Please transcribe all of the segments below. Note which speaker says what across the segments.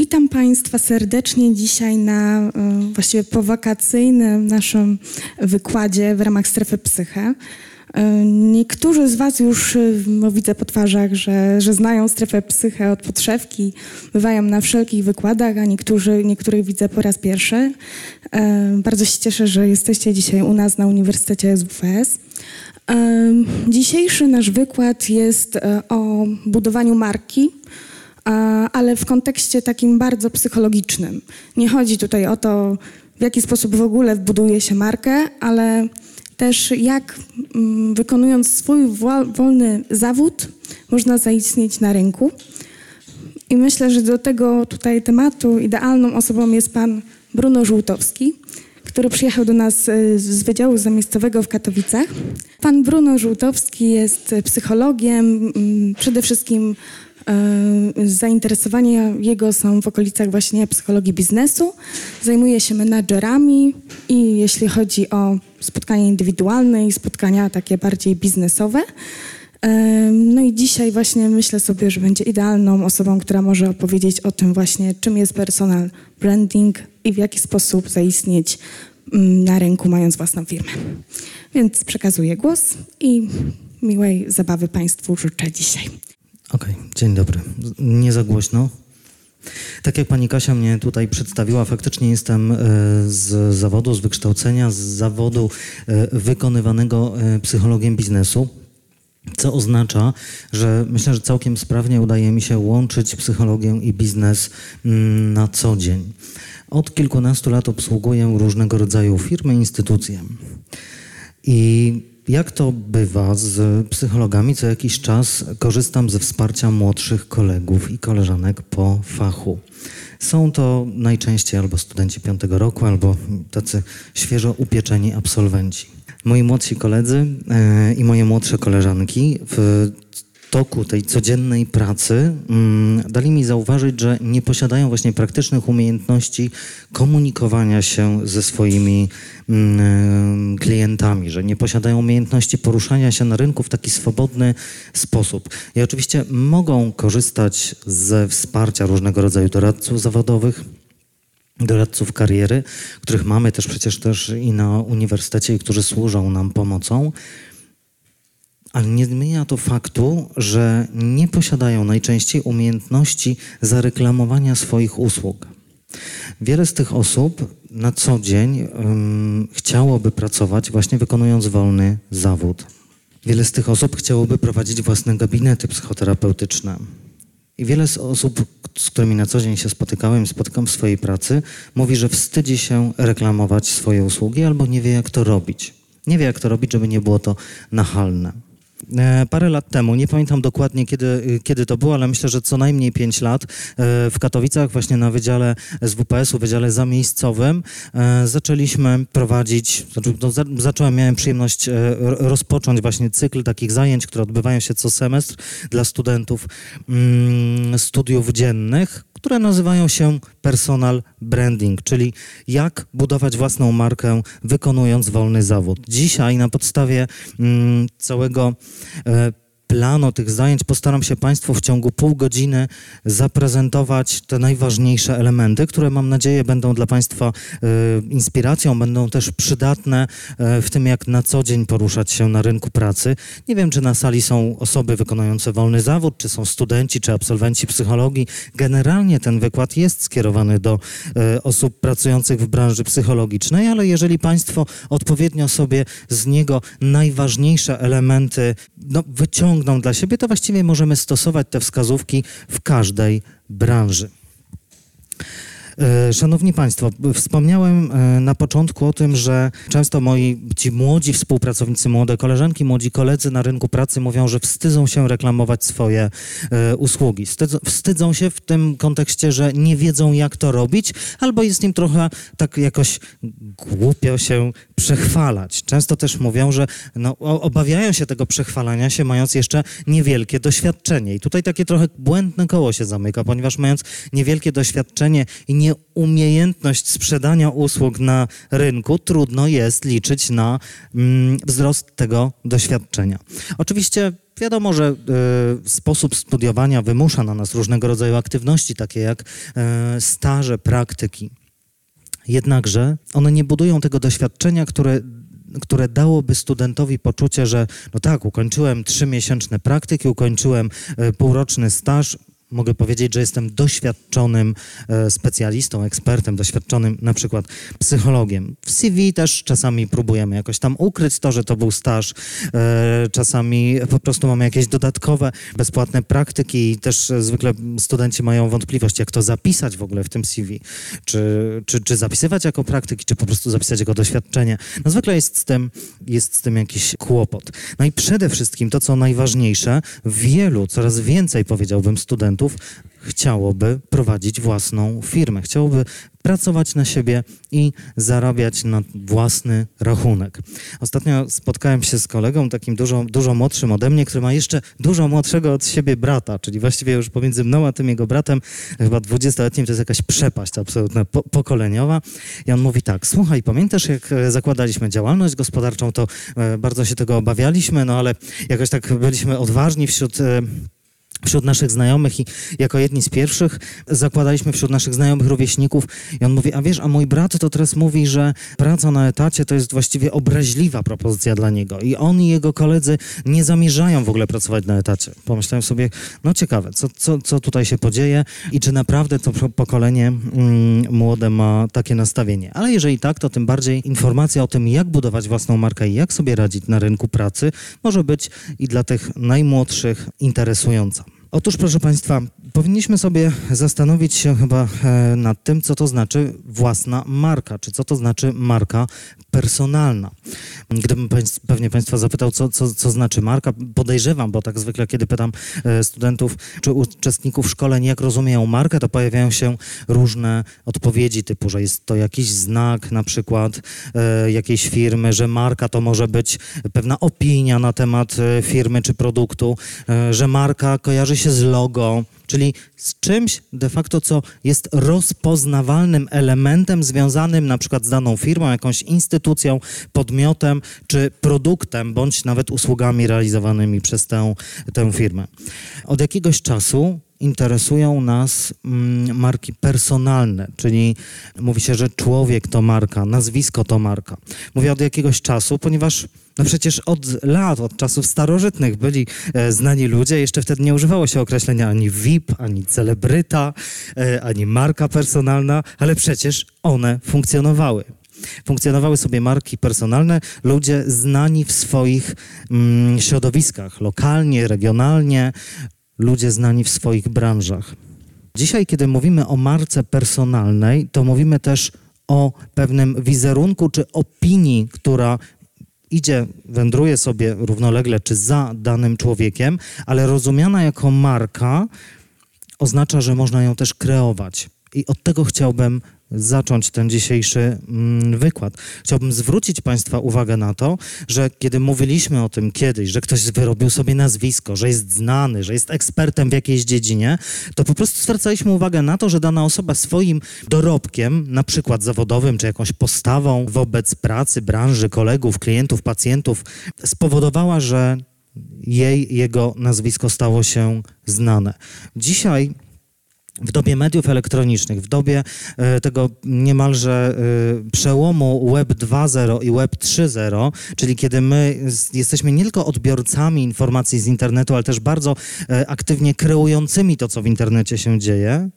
Speaker 1: Witam Państwa serdecznie dzisiaj na e, właściwie powakacyjnym naszym wykładzie w ramach strefy psyche. E, niektórzy z Was już no, widzę po twarzach, że, że znają strefę psyche od podszewki, bywają na wszelkich wykładach, a niektórzy, niektórych widzę po raz pierwszy. Bardzo się cieszę, że jesteście dzisiaj u nas na Uniwersytecie SWPS. Dzisiejszy nasz wykład jest o budowaniu marki ale w kontekście takim bardzo psychologicznym. Nie chodzi tutaj o to, w jaki sposób w ogóle buduje się markę, ale też jak mm, wykonując swój wolny zawód można zaistnieć na rynku. I myślę, że do tego tutaj tematu idealną osobą jest pan Bruno Żółtowski, który przyjechał do nas e, z Wydziału Zamiejscowego w Katowicach. Pan Bruno Żółtowski jest psychologiem, mm, przede wszystkim zainteresowania jego są w okolicach właśnie psychologii biznesu. Zajmuje się menadżerami i jeśli chodzi o spotkania indywidualne i spotkania takie bardziej biznesowe. No i dzisiaj właśnie myślę sobie, że będzie idealną osobą, która może opowiedzieć o tym właśnie, czym jest personal branding i w jaki sposób zaistnieć mm, na rynku, mając własną firmę. Więc przekazuję głos i miłej zabawy Państwu życzę dzisiaj.
Speaker 2: Okej, okay, dzień dobry. Nie za głośno. Tak jak pani Kasia mnie tutaj przedstawiła, faktycznie jestem e, z zawodu, z wykształcenia, z zawodu e, wykonywanego e, psychologiem biznesu. Co oznacza, że myślę, że całkiem sprawnie udaje mi się łączyć psychologię i biznes mm, na co dzień. Od kilkunastu lat obsługuję różnego rodzaju firmy, instytucje. I jak to bywa z psychologami, co jakiś czas korzystam ze wsparcia młodszych kolegów i koleżanek po fachu. Są to najczęściej albo studenci piątego roku, albo tacy świeżo upieczeni absolwenci. Moi młodsi koledzy e, i moje młodsze koleżanki w toku tej codziennej pracy mm, dali mi zauważyć, że nie posiadają właśnie praktycznych umiejętności komunikowania się ze swoimi mm, klientami, że nie posiadają umiejętności poruszania się na rynku w taki swobodny sposób. I oczywiście mogą korzystać ze wsparcia różnego rodzaju doradców zawodowych, doradców kariery, których mamy też przecież też i na uniwersytecie i którzy służą nam pomocą ale nie zmienia to faktu, że nie posiadają najczęściej umiejętności zareklamowania swoich usług. Wiele z tych osób na co dzień um, chciałoby pracować właśnie wykonując wolny zawód. Wiele z tych osób chciałoby prowadzić własne gabinety psychoterapeutyczne. I wiele z osób, z którymi na co dzień się spotykałem, spotykam w swojej pracy, mówi, że wstydzi się reklamować swoje usługi albo nie wie, jak to robić. Nie wie, jak to robić, żeby nie było to nachalne. E, parę lat temu, nie pamiętam dokładnie kiedy, kiedy to było, ale myślę, że co najmniej pięć lat e, w Katowicach, właśnie na Wydziale SWPS-u, Wydziale Zamiejscowym, e, zaczęliśmy prowadzić, znaczy, no, zacząłem, miałem przyjemność rozpocząć właśnie cykl takich zajęć, które odbywają się co semestr dla studentów mm, studiów dziennych, które nazywają się personal branding, czyli jak budować własną markę wykonując wolny zawód. Dzisiaj na podstawie mm, całego e, planu tych zajęć postaram się Państwu w ciągu pół godziny zaprezentować te najważniejsze elementy, które mam nadzieję będą dla Państwa e, inspiracją, będą też przydatne e, w tym, jak na co dzień poruszać się na rynku pracy. Nie wiem, czy na sali są osoby wykonujące wolny zawód, czy są studenci, czy absolwenci psychologii. Generalnie ten wykład jest skierowany do e, osób pracujących w branży psychologicznej, ale jeżeli Państwo odpowiednio sobie z niego najważniejsze elementy no, wyciągną, dla siebie, to właściwie możemy stosować te wskazówki w każdej branży. E, szanowni Państwo, wspomniałem e, na początku o tym, że często moi ci młodzi współpracownicy, młode koleżanki, młodzi koledzy na rynku pracy mówią, że wstydzą się reklamować swoje e, usługi. Wstydzą, wstydzą się w tym kontekście, że nie wiedzą jak to robić, albo jest im trochę tak jakoś głupio się przechwalać. Często też mówią, że no, obawiają się tego przechwalania się, mając jeszcze niewielkie doświadczenie. I tutaj takie trochę błędne koło się zamyka, ponieważ mając niewielkie doświadczenie i nieumiejętność sprzedania usług na rynku, trudno jest liczyć na mm, wzrost tego doświadczenia. Oczywiście Wiadomo, że y, sposób studiowania wymusza na nas różnego rodzaju aktywności, takie jak y, staże, praktyki. Jednakże one nie budują tego doświadczenia, które które dałoby studentowi poczucie, że no tak, ukończyłem trzymiesięczne praktyki, ukończyłem półroczny staż, mogę powiedzieć, że jestem doświadczonym e, specjalistą, ekspertem, doświadczonym na przykład psychologiem. W CV też czasami próbujemy jakoś tam ukryć to, że to był staż. E, czasami po prostu mamy jakieś dodatkowe, bezpłatne praktyki i też zwykle studenci mają wątpliwość, jak to zapisać w ogóle w tym CV. Czy, czy, czy zapisywać jako praktyki, czy po prostu zapisać jako doświadczenie. No zwykle jest z tym, jest z tym jakiś kłopot. No i przede wszystkim to, co najważniejsze, wielu, coraz więcej powiedziałbym studentów, chciałoby prowadzić własną firmę, chciałoby pracować na siebie i zarabiać na własny rachunek. Ostatnio spotkałem się z kolegą, takim dużo, dużo młodszym ode mnie, który ma jeszcze dużo młodszego od siebie brata, czyli właściwie już pomiędzy mną a tym jego bratem, chyba 20-letnim, to jest jakaś przepaść absolutna, po, pokoleniowa. I on mówi tak, słuchaj, pamiętasz jak e, zakładaliśmy działalność gospodarczą, to e, bardzo się tego obawialiśmy, no ale jakoś tak byliśmy odważni wśród... Wśród naszych znajomych i jako jedni z pierwszych zakładaliśmy wśród naszych znajomych rówieśników i on mówi, a wiesz, a mój brat to teraz mówi, że praca na etacie to jest właściwie obraźliwa propozycja dla niego i on i jego koledzy nie zamierzają w ogóle pracować na etacie. Pomyślałem sobie, no ciekawe, co, co, co tutaj się podzieje i czy naprawdę to pokolenie mm, młode ma takie nastawienie. Ale jeżeli tak, to tym bardziej informacja o tym, jak budować własną markę i jak sobie radzić na rynku pracy może być i dla tych najmłodszych interesująca. Otóż, proszę Państwa, powinniśmy sobie zastanowić się chyba e, nad tym, co to znaczy własna marka, czy co to znaczy marka personalna. Gdybym pewnie Państwa zapytał, co, co, co znaczy marka, podejrzewam, bo tak zwykle, kiedy pytam e, studentów czy uczestników szkoleń, jak rozumieją markę, to pojawiają się różne odpowiedzi, typu, że jest to jakiś znak, na przykład e, jakiejś firmy, że marka to może być pewna opinia na temat firmy czy produktu, że marka kojarzy się z logo, czyli z czymś de facto, co jest rozpoznawalnym elementem związanym na przykład z daną firmą, jakąś instytucją, podmiotem czy produktem, bądź nawet usługami realizowanymi przez tę, tę firmę. Od jakiegoś czasu interesują nas mm, marki personalne, czyli mówi się, że człowiek to marka, nazwisko to marka. Mówię od jakiegoś czasu, ponieważ no przecież od lat, od czasów starożytnych byli e, znani ludzie, jeszcze wtedy nie używało się określenia ani VIP, ani celebryta, e, ani marka personalna, ale przecież one funkcjonowały. Funkcjonowały sobie marki personalne, ludzie znani w swoich mm, środowiskach, lokalnie, regionalnie, ludzie znani w swoich branżach. Dzisiaj, kiedy mówimy o marce personalnej, to mówimy też o pewnym wizerunku czy opinii, która idzie, wędruje sobie równolegle czy za danym człowiekiem, ale rozumiana jako marka oznacza, że można ją też kreować. I od tego chciałbym zacząć ten dzisiejszy mm, wykład. Chciałbym zwrócić Państwa uwagę na to, że kiedy mówiliśmy o tym kiedyś, że ktoś wyrobił sobie nazwisko, że jest znany, że jest ekspertem w jakiejś dziedzinie, to po prostu zwracaliśmy uwagę na to, że dana osoba swoim dorobkiem, na przykład zawodowym, czy jakąś postawą wobec pracy, branży, kolegów, klientów, pacjentów, spowodowała, że jej, jego nazwisko stało się znane. Dzisiaj w dobie mediów elektronicznych, w dobie e, tego niemalże e, przełomu Web 2.0 i Web 3.0, czyli kiedy my jesteśmy nie tylko odbiorcami informacji z internetu, ale też bardzo e, aktywnie kreującymi to, co w internecie się dzieje,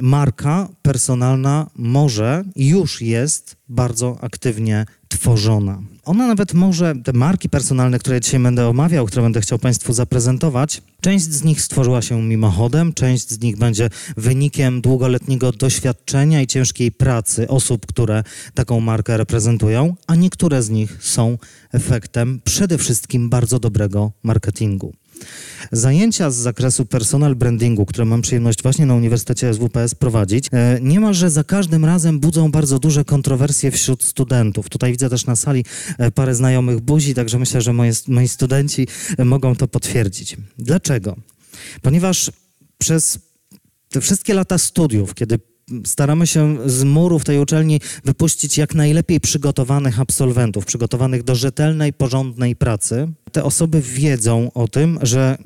Speaker 2: marka personalna może i już jest bardzo aktywnie tworzona. Ona nawet może, te marki personalne, które dzisiaj będę omawiał, które będę chciał Państwu zaprezentować, część z nich stworzyła się mimochodem, część z nich będzie wynikiem długoletniego doświadczenia i ciężkiej pracy osób, które taką markę reprezentują, a niektóre z nich są efektem przede wszystkim bardzo dobrego marketingu. Zajęcia z zakresu personal brandingu, które mam przyjemność właśnie na Uniwersytecie SWPS prowadzić, e, niemalże za każdym razem budzą bardzo duże kontrowersje wśród studentów. Tutaj widzę też na sali e, parę znajomych buzi, także myślę, że moi, moi studenci e, mogą to potwierdzić. Dlaczego? Ponieważ przez te wszystkie lata studiów, kiedy staramy się z murów tej uczelni wypuścić jak najlepiej przygotowanych absolwentów, przygotowanych do rzetelnej, porządnej pracy. Te osoby wiedzą o tym, że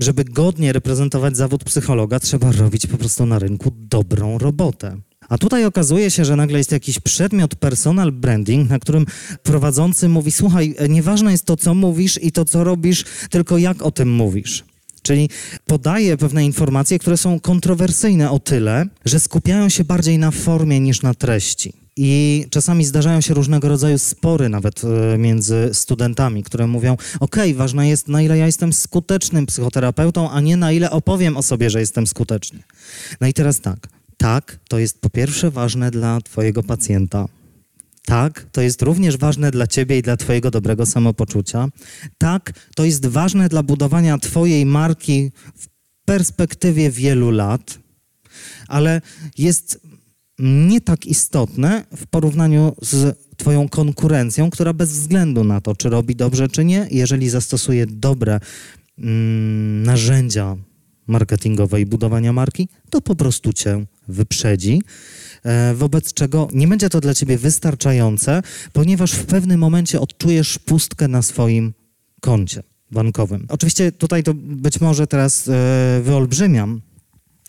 Speaker 2: żeby godnie reprezentować zawód psychologa, trzeba robić po prostu na rynku dobrą robotę. A tutaj okazuje się, że nagle jest jakiś przedmiot personal branding, na którym prowadzący mówi: Słuchaj, nieważne jest to, co mówisz i to, co robisz, tylko jak o tym mówisz. Czyli podaje pewne informacje, które są kontrowersyjne o tyle, że skupiają się bardziej na formie niż na treści. I czasami zdarzają się różnego rodzaju spory nawet e, między studentami, które mówią: OK, ważne jest, na ile ja jestem skutecznym psychoterapeutą, a nie na ile opowiem o sobie, że jestem skuteczny. No i teraz tak. Tak, to jest po pierwsze ważne dla Twojego pacjenta. Tak, to jest również ważne dla Ciebie i dla Twojego dobrego samopoczucia. Tak, to jest ważne dla budowania Twojej marki w perspektywie wielu lat, ale jest nie tak istotne w porównaniu z Twoją konkurencją, która bez względu na to, czy robi dobrze, czy nie, jeżeli zastosuje dobre mm, narzędzia marketingowe i budowania marki, to po prostu Cię wyprzedzi. E, wobec czego nie będzie to dla ciebie wystarczające, ponieważ w pewnym momencie odczujesz pustkę na swoim koncie bankowym. Oczywiście tutaj to być może teraz e, wyolbrzymiam,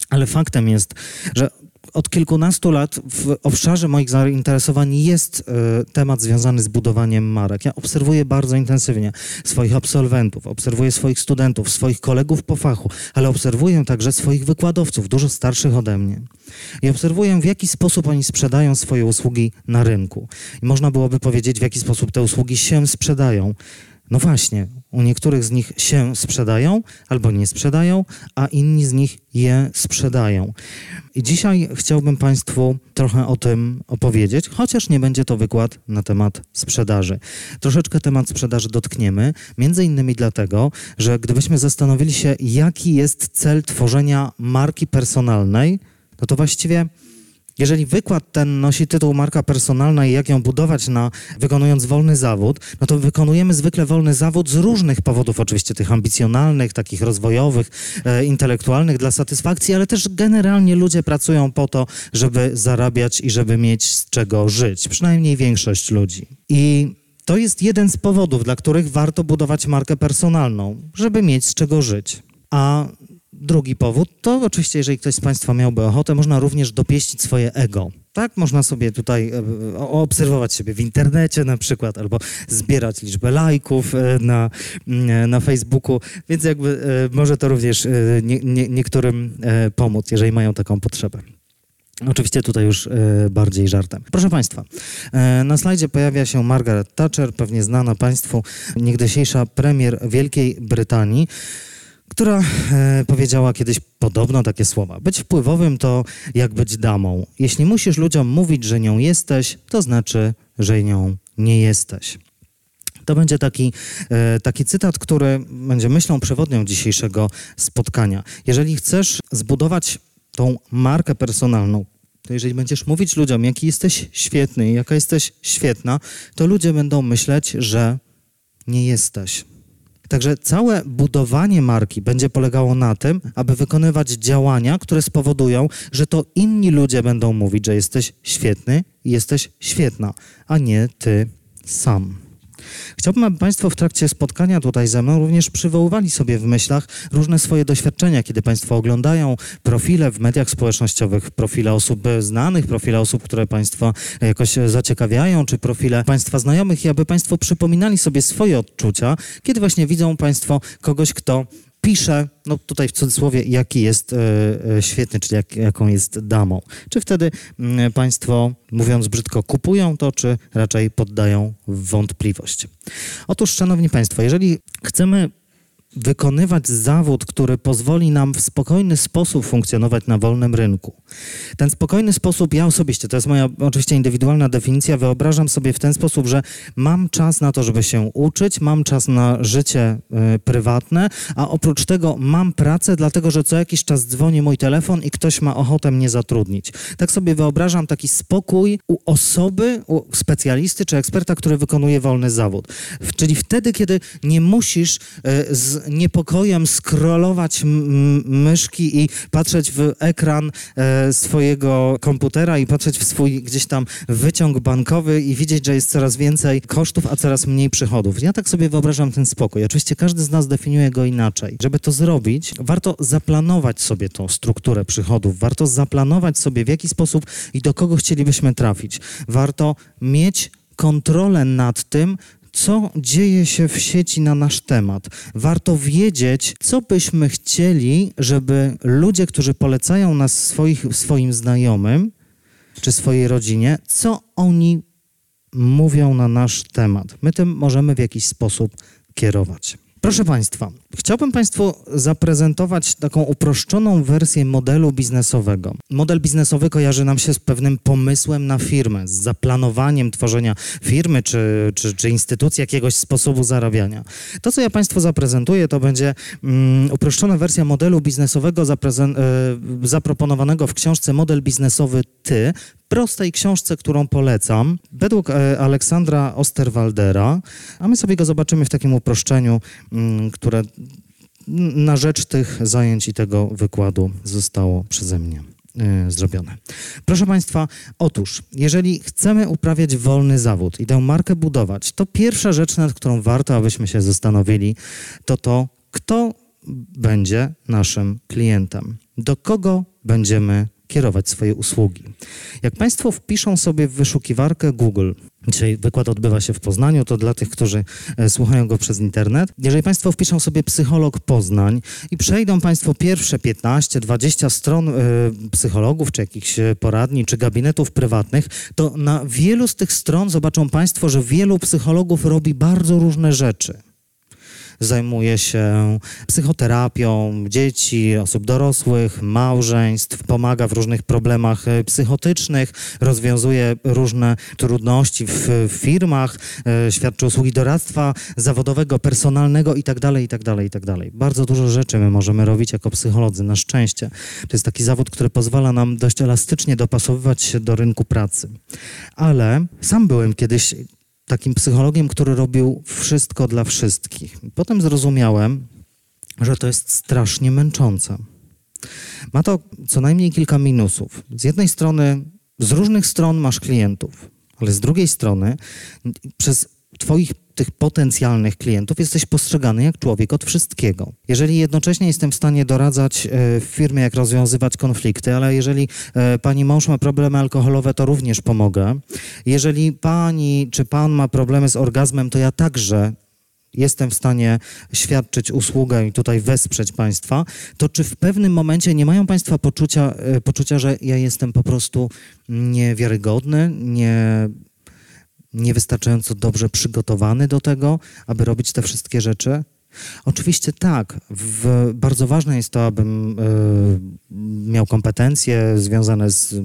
Speaker 2: ale faktem jest, że od kilkunastu lat w obszarze moich zainteresowań jest y, temat związany z budowaniem marek. Ja obserwuję bardzo intensywnie swoich absolwentów, obserwuję swoich studentów, swoich kolegów po fachu, ale obserwuję także swoich wykładowców, dużo starszych ode mnie. I obserwuję, w jaki sposób oni sprzedają swoje usługi na rynku. I można byłoby powiedzieć, w jaki sposób te usługi się sprzedają. No właśnie, u niektórych z nich się sprzedają albo nie sprzedają, a inni z nich je sprzedają. I dzisiaj chciałbym Państwu trochę o tym opowiedzieć, chociaż nie będzie to wykład na temat sprzedaży. Troszeczkę temat sprzedaży dotkniemy, między innymi dlatego, że gdybyśmy zastanowili się, jaki jest cel tworzenia marki personalnej, no to właściwie jeżeli wykład ten nosi tytuł marka personalna i jak ją budować na wykonując wolny zawód, no to wykonujemy zwykle wolny zawód z różnych powodów, oczywiście tych ambicjonalnych, takich rozwojowych, e, intelektualnych dla satysfakcji, ale też generalnie ludzie pracują po to, żeby zarabiać i żeby mieć z czego żyć. Przynajmniej większość ludzi. I to jest jeden z powodów, dla których warto budować markę personalną, żeby mieć z czego żyć. A Drugi powód to oczywiście, jeżeli ktoś z Państwa miałby ochotę, można również dopieścić swoje ego. Tak, można sobie tutaj e, obserwować siebie w internecie na przykład, albo zbierać liczbę lajków e, na, mm, na Facebooku, więc jakby e, może to również nie, nie, niektórym pomóc, jeżeli mają taką potrzebę. Oczywiście tutaj już bardziej żartem. Proszę Państwa, na slajdzie pojawia się Margaret Thatcher, pewnie znana Państwu, niegdysiejsza premier Wielkiej Brytanii która e, powiedziała kiedyś podobno takie słowa. Być wpływowym to jak być damą. Jeśli musisz ludziom mówić, że nią jesteś, to znaczy, że nią nie jesteś. To będzie taki, e, taki cytat, który będzie myślą przewodnią dzisiejszego spotkania. Jeżeli chcesz zbudować tą markę personalną, to jeżeli będziesz mówić ludziom, jaki jesteś świetny jaka jesteś świetna, to ludzie będą myśleć, że nie jesteś. Także całe budowanie marki będzie polegało na tym, aby wykonywać działania, które spowodują, że to inni ludzie będą mówić, że jesteś świetny jesteś świetna, a nie ty sam. Chciałbym, aby Państwo w trakcie spotkania tutaj ze mną również przywoływali sobie w myślach różne swoje doświadczenia, kiedy Państwo oglądają profile w mediach społecznościowych, profile osób znanych, profile osób, które Państwa jakoś zaciekawiają, czy profile Państwa znajomych i aby Państwo przypominali sobie swoje odczucia, kiedy właśnie widzą Państwo kogoś, kto pisze, no tutaj w cudzysłowie, jaki jest e, e, świetny, czyli jak, jaką jest damą. Czy wtedy mm, Państwo, mówiąc brzydko, kupują to, czy raczej poddają wątpliwość? Otóż, Szanowni Państwo, jeżeli chcemy wykonywać zawód, który pozwoli nam w spokojny sposób funkcjonować na wolnym rynku. Ten spokojny sposób, ja osobiście, to jest moja oczywiście indywidualna definicja, wyobrażam sobie w ten sposób, że mam czas na to, żeby się uczyć, mam czas na życie y, prywatne, a oprócz tego mam pracę, dlatego że co jakiś czas dzwoni mój telefon i ktoś ma ochotę mnie zatrudnić. Tak sobie wyobrażam taki spokój u osoby, u specjalisty czy eksperta, który wykonuje wolny zawód. Czyli wtedy, kiedy nie musisz y, z niepokojem scrollować myszki i patrzeć w ekran e, swojego komputera i patrzeć w swój gdzieś tam wyciąg bankowy i widzieć, że jest coraz więcej kosztów, a coraz mniej przychodów. Ja tak sobie wyobrażam ten spokój. Oczywiście każdy z nas definiuje go inaczej. Żeby to zrobić, warto zaplanować sobie tą strukturę przychodów, warto zaplanować sobie w jaki sposób i do kogo chcielibyśmy trafić. Warto mieć kontrolę nad tym, co dzieje się w sieci na nasz temat. Warto wiedzieć, co byśmy chcieli, żeby ludzie, którzy polecają nas swoich, swoim znajomym czy swojej rodzinie, co oni mówią na nasz temat. My tym możemy w jakiś sposób kierować. Proszę Państwa, chciałbym Państwu zaprezentować taką uproszczoną wersję modelu biznesowego. Model biznesowy kojarzy nam się z pewnym pomysłem na firmę, z zaplanowaniem tworzenia firmy czy, czy, czy instytucji, jakiegoś sposobu zarabiania. To, co ja Państwu zaprezentuję, to będzie um, uproszczona wersja modelu biznesowego y, zaproponowanego w książce Model biznesowy Ty, prostej książce, którą polecam, według e, Aleksandra Osterwaldera, a my sobie go zobaczymy w takim uproszczeniu, mm, które na rzecz tych zajęć i tego wykładu zostało przeze mnie e, zrobione. Proszę Państwa, otóż, jeżeli chcemy uprawiać wolny zawód i tę markę budować, to pierwsza rzecz, nad którą warto, abyśmy się zastanowili, to to, kto będzie naszym klientem, do kogo będziemy kierować swoje usługi. Jak Państwo wpiszą sobie w wyszukiwarkę Google, dzisiaj wykład odbywa się w Poznaniu, to dla tych, którzy e, słuchają go przez internet. Jeżeli Państwo wpiszą sobie psycholog Poznań i przejdą Państwo pierwsze 15-20 stron y, psychologów, czy jakichś e, poradni, czy gabinetów prywatnych, to na wielu z tych stron zobaczą Państwo, że wielu psychologów robi bardzo różne rzeczy zajmuje się psychoterapią dzieci, osób dorosłych, małżeństw, pomaga w różnych problemach e, psychotycznych, rozwiązuje różne trudności w firmach, e, świadczy usługi doradztwa zawodowego, personalnego itd., itd., itd. Bardzo dużo rzeczy my możemy robić jako psycholodzy, na szczęście. To jest taki zawód, który pozwala nam dość elastycznie dopasowywać się do rynku pracy. Ale sam byłem kiedyś takim psychologiem, który robił wszystko dla wszystkich. Potem zrozumiałem, że to jest strasznie męczące. Ma to co najmniej kilka minusów. Z jednej strony, z różnych stron masz klientów, ale z drugiej strony, przez Twoich tych potencjalnych klientów jesteś postrzegany jak człowiek od wszystkiego. Jeżeli jednocześnie jestem w stanie doradzać e, w firmie, jak rozwiązywać konflikty, ale jeżeli e, pani mąż ma problemy alkoholowe, to również pomogę. Jeżeli pani czy pan ma problemy z orgazmem, to ja także jestem w stanie świadczyć usługę i tutaj wesprzeć Państwa, to czy w pewnym momencie nie mają Państwa poczucia, e, poczucia że ja jestem po prostu niewiarygodny, nie, niewystarczająco dobrze przygotowany do tego, aby robić te wszystkie rzeczy? Oczywiście tak. W, bardzo ważne jest to, abym y, miał kompetencje związane z y,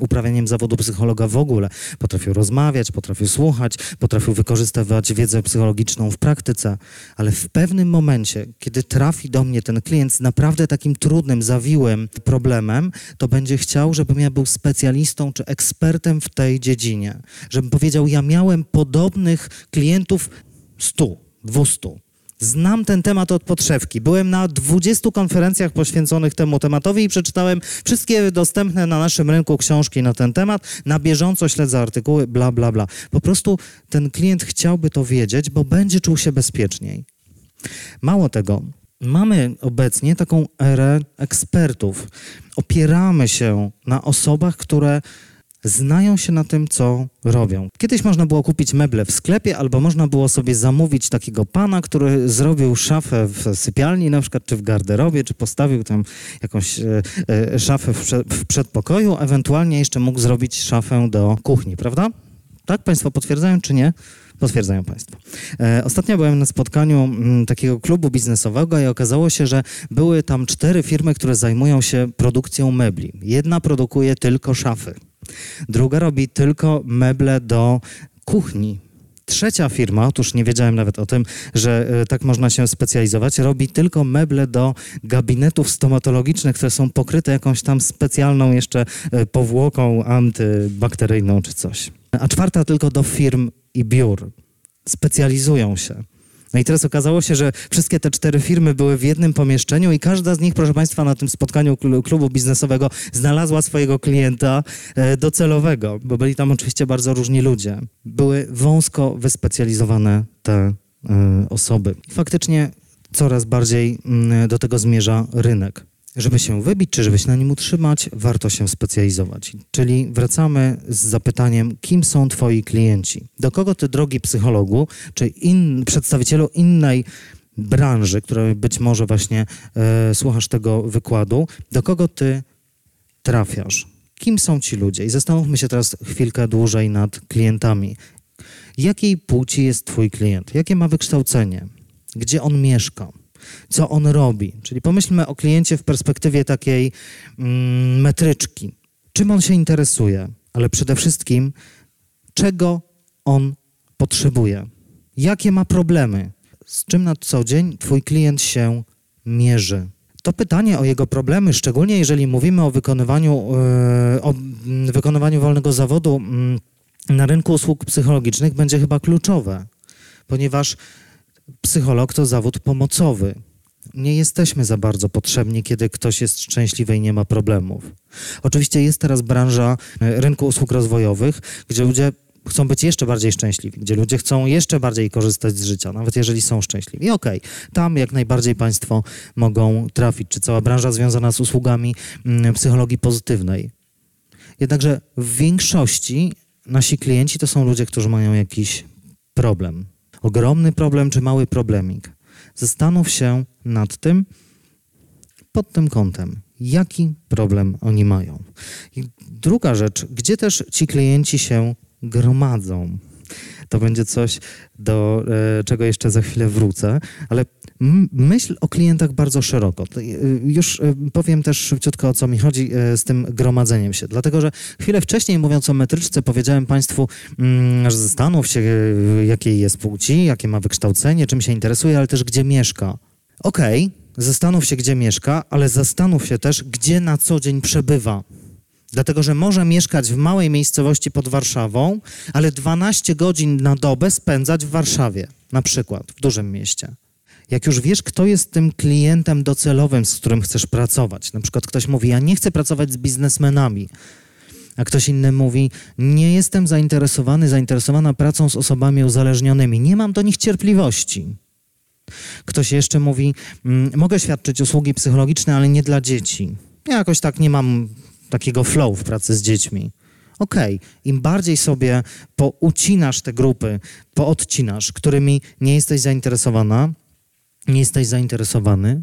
Speaker 2: uprawianiem zawodu psychologa w ogóle. Potrafił rozmawiać, potrafił słuchać, potrafił wykorzystywać wiedzę psychologiczną w praktyce, ale w pewnym momencie, kiedy trafi do mnie ten klient z naprawdę takim trudnym, zawiłym problemem, to będzie chciał, żebym ja był specjalistą czy ekspertem w tej dziedzinie. Żebym powiedział, ja miałem podobnych klientów 100, 200 Znam ten temat od podszewki. Byłem na 20 konferencjach poświęconych temu tematowi i przeczytałem wszystkie dostępne na naszym rynku książki na ten temat. Na bieżąco śledzę artykuły, bla, bla, bla. Po prostu ten klient chciałby to wiedzieć, bo będzie czuł się bezpieczniej. Mało tego, mamy obecnie taką erę ekspertów. Opieramy się na osobach, które znają się na tym, co robią. Kiedyś można było kupić meble w sklepie, albo można było sobie zamówić takiego pana, który zrobił szafę w sypialni na przykład, czy w garderobie, czy postawił tam jakąś e, e, szafę w, w przedpokoju, ewentualnie jeszcze mógł zrobić szafę do kuchni, prawda? Tak? Państwo potwierdzają, czy nie? Potwierdzają Państwo. E, ostatnio byłem na spotkaniu m, mm, takiego klubu biznesowego i okazało się, że były tam cztery firmy, które zajmują się produkcją mebli. Jedna produkuje tylko szafy. Druga robi tylko meble do kuchni. Trzecia firma, otóż nie wiedziałem nawet o tym, że e, tak można się specjalizować, robi tylko meble do gabinetów stomatologicznych, które są pokryte jakąś tam specjalną jeszcze e, powłoką antybakteryjną czy coś. A czwarta tylko do firm i biur. Specjalizują się. No i teraz okazało się, że wszystkie te cztery firmy były w jednym pomieszczeniu i każda z nich, proszę Państwa, na tym spotkaniu klubu biznesowego znalazła swojego klienta e, docelowego, bo byli tam oczywiście bardzo różni ludzie. Były wąsko wyspecjalizowane te e, osoby. Faktycznie coraz bardziej mm, do tego zmierza rynek. Żeby się wybić, czy żeby się na nim utrzymać, warto się specjalizować. Czyli wracamy z zapytaniem, kim są Twoi klienci? Do kogo Ty, drogi psychologu, czy in, przedstawicielu innej branży, której być może właśnie e, słuchasz tego wykładu, do kogo Ty trafiasz? Kim są ci ludzie? I zastanówmy się teraz chwilkę dłużej nad klientami. Jakiej płci jest Twój klient? Jakie ma wykształcenie? Gdzie on mieszka? Co on robi. Czyli pomyślmy o kliencie w perspektywie takiej mm, metryczki. Czym on się interesuje, ale przede wszystkim, czego on potrzebuje. Jakie ma problemy? Z czym na co dzień Twój klient się mierzy? To pytanie o jego problemy, szczególnie jeżeli mówimy o wykonywaniu, yy, o wykonywaniu wolnego zawodu yy, na rynku usług psychologicznych, będzie chyba kluczowe, ponieważ psycholog to zawód pomocowy. Nie jesteśmy za bardzo potrzebni, kiedy ktoś jest szczęśliwy i nie ma problemów. Oczywiście jest teraz branża e, rynku usług rozwojowych, gdzie ludzie chcą być jeszcze bardziej szczęśliwi, gdzie ludzie chcą jeszcze bardziej korzystać z życia, nawet jeżeli są szczęśliwi. I okej, okay, tam jak najbardziej Państwo mogą trafić, czy cała branża związana z usługami mm, psychologii pozytywnej. Jednakże w większości nasi klienci to są ludzie, którzy mają jakiś problem ogromny problem czy mały problemik. Zastanów się nad tym pod tym kątem, jaki problem oni mają. I druga rzecz, gdzie też ci klienci się gromadzą. To będzie coś, do e, czego jeszcze za chwilę wrócę, ale myśl o klientach bardzo szeroko. E, już e, powiem też szybciutko, o co mi chodzi z tym gromadzeniem się. Dlatego, że chwilę wcześniej, mówiąc o metryczce, powiedziałem Państwu, mm, że zastanów się, jakiej jest płci, jakie ma wykształcenie, czym się interesuje, ale też gdzie mieszka. Okej, okay, zastanów się, gdzie mieszka, ale zastanów się też, gdzie na co dzień przebywa. Dlatego, że może mieszkać w małej miejscowości pod Warszawą, ale 12 godzin na dobę spędzać w Warszawie, na przykład w dużym mieście. Jak już wiesz, kto jest tym klientem docelowym, z którym chcesz pracować, na przykład ktoś mówi, ja nie chcę pracować z biznesmenami, a ktoś inny mówi, nie jestem zainteresowany, zainteresowana pracą z osobami uzależnionymi, nie mam do nich cierpliwości. Ktoś jeszcze mówi, mm, mogę świadczyć usługi psychologiczne, ale nie dla dzieci. Ja jakoś tak nie mam takiego flow w pracy z dziećmi. Okej, okay. im bardziej sobie poucinasz te grupy, poodcinasz, którymi nie jesteś zainteresowana, nie jesteś zainteresowany,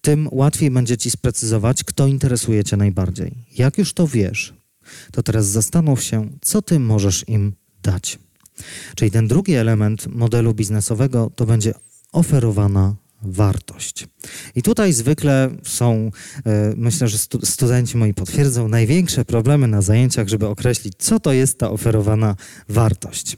Speaker 2: tym łatwiej będzie ci sprecyzować, kto interesuje cię najbardziej. Jak już to wiesz, to teraz zastanów się, co ty możesz im dać. Czyli ten drugi element modelu biznesowego to będzie oferowana wartość. I tutaj zwykle są, e, myślę, że studenci moi potwierdzą, największe problemy na zajęciach, żeby określić, co to jest ta oferowana wartość.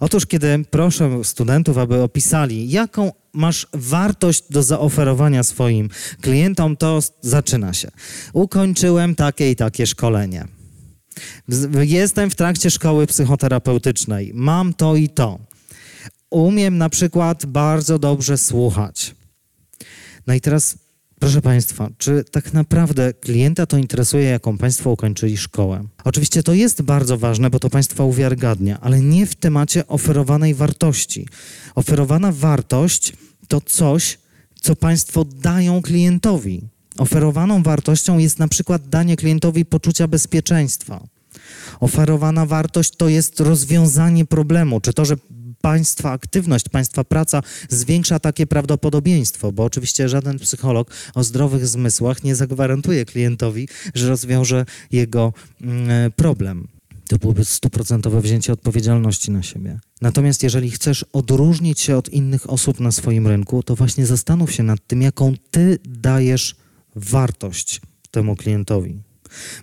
Speaker 2: Otóż, kiedy proszę studentów, aby opisali, jaką masz wartość do zaoferowania swoim klientom, to zaczyna się. Ukończyłem takie i takie szkolenie. Jestem w trakcie szkoły psychoterapeutycznej. Mam to i to. Umiem na przykład bardzo dobrze słuchać. No i teraz, proszę Państwa, czy tak naprawdę klienta to interesuje, jaką Państwo ukończyli szkołę? Oczywiście to jest bardzo ważne, bo to Państwa uwiarygadnia, ale nie w temacie oferowanej wartości. Oferowana wartość to coś, co Państwo dają klientowi. Oferowaną wartością jest na przykład danie klientowi poczucia bezpieczeństwa. Oferowana wartość to jest rozwiązanie problemu, czy to, że państwa aktywność, państwa praca zwiększa takie prawdopodobieństwo, bo oczywiście żaden psycholog o zdrowych zmysłach nie zagwarantuje klientowi, że rozwiąże jego mm, problem. To byłoby stuprocentowe wzięcie odpowiedzialności na siebie. Natomiast jeżeli chcesz odróżnić się od innych osób na swoim rynku, to właśnie zastanów się nad tym, jaką ty dajesz wartość temu klientowi.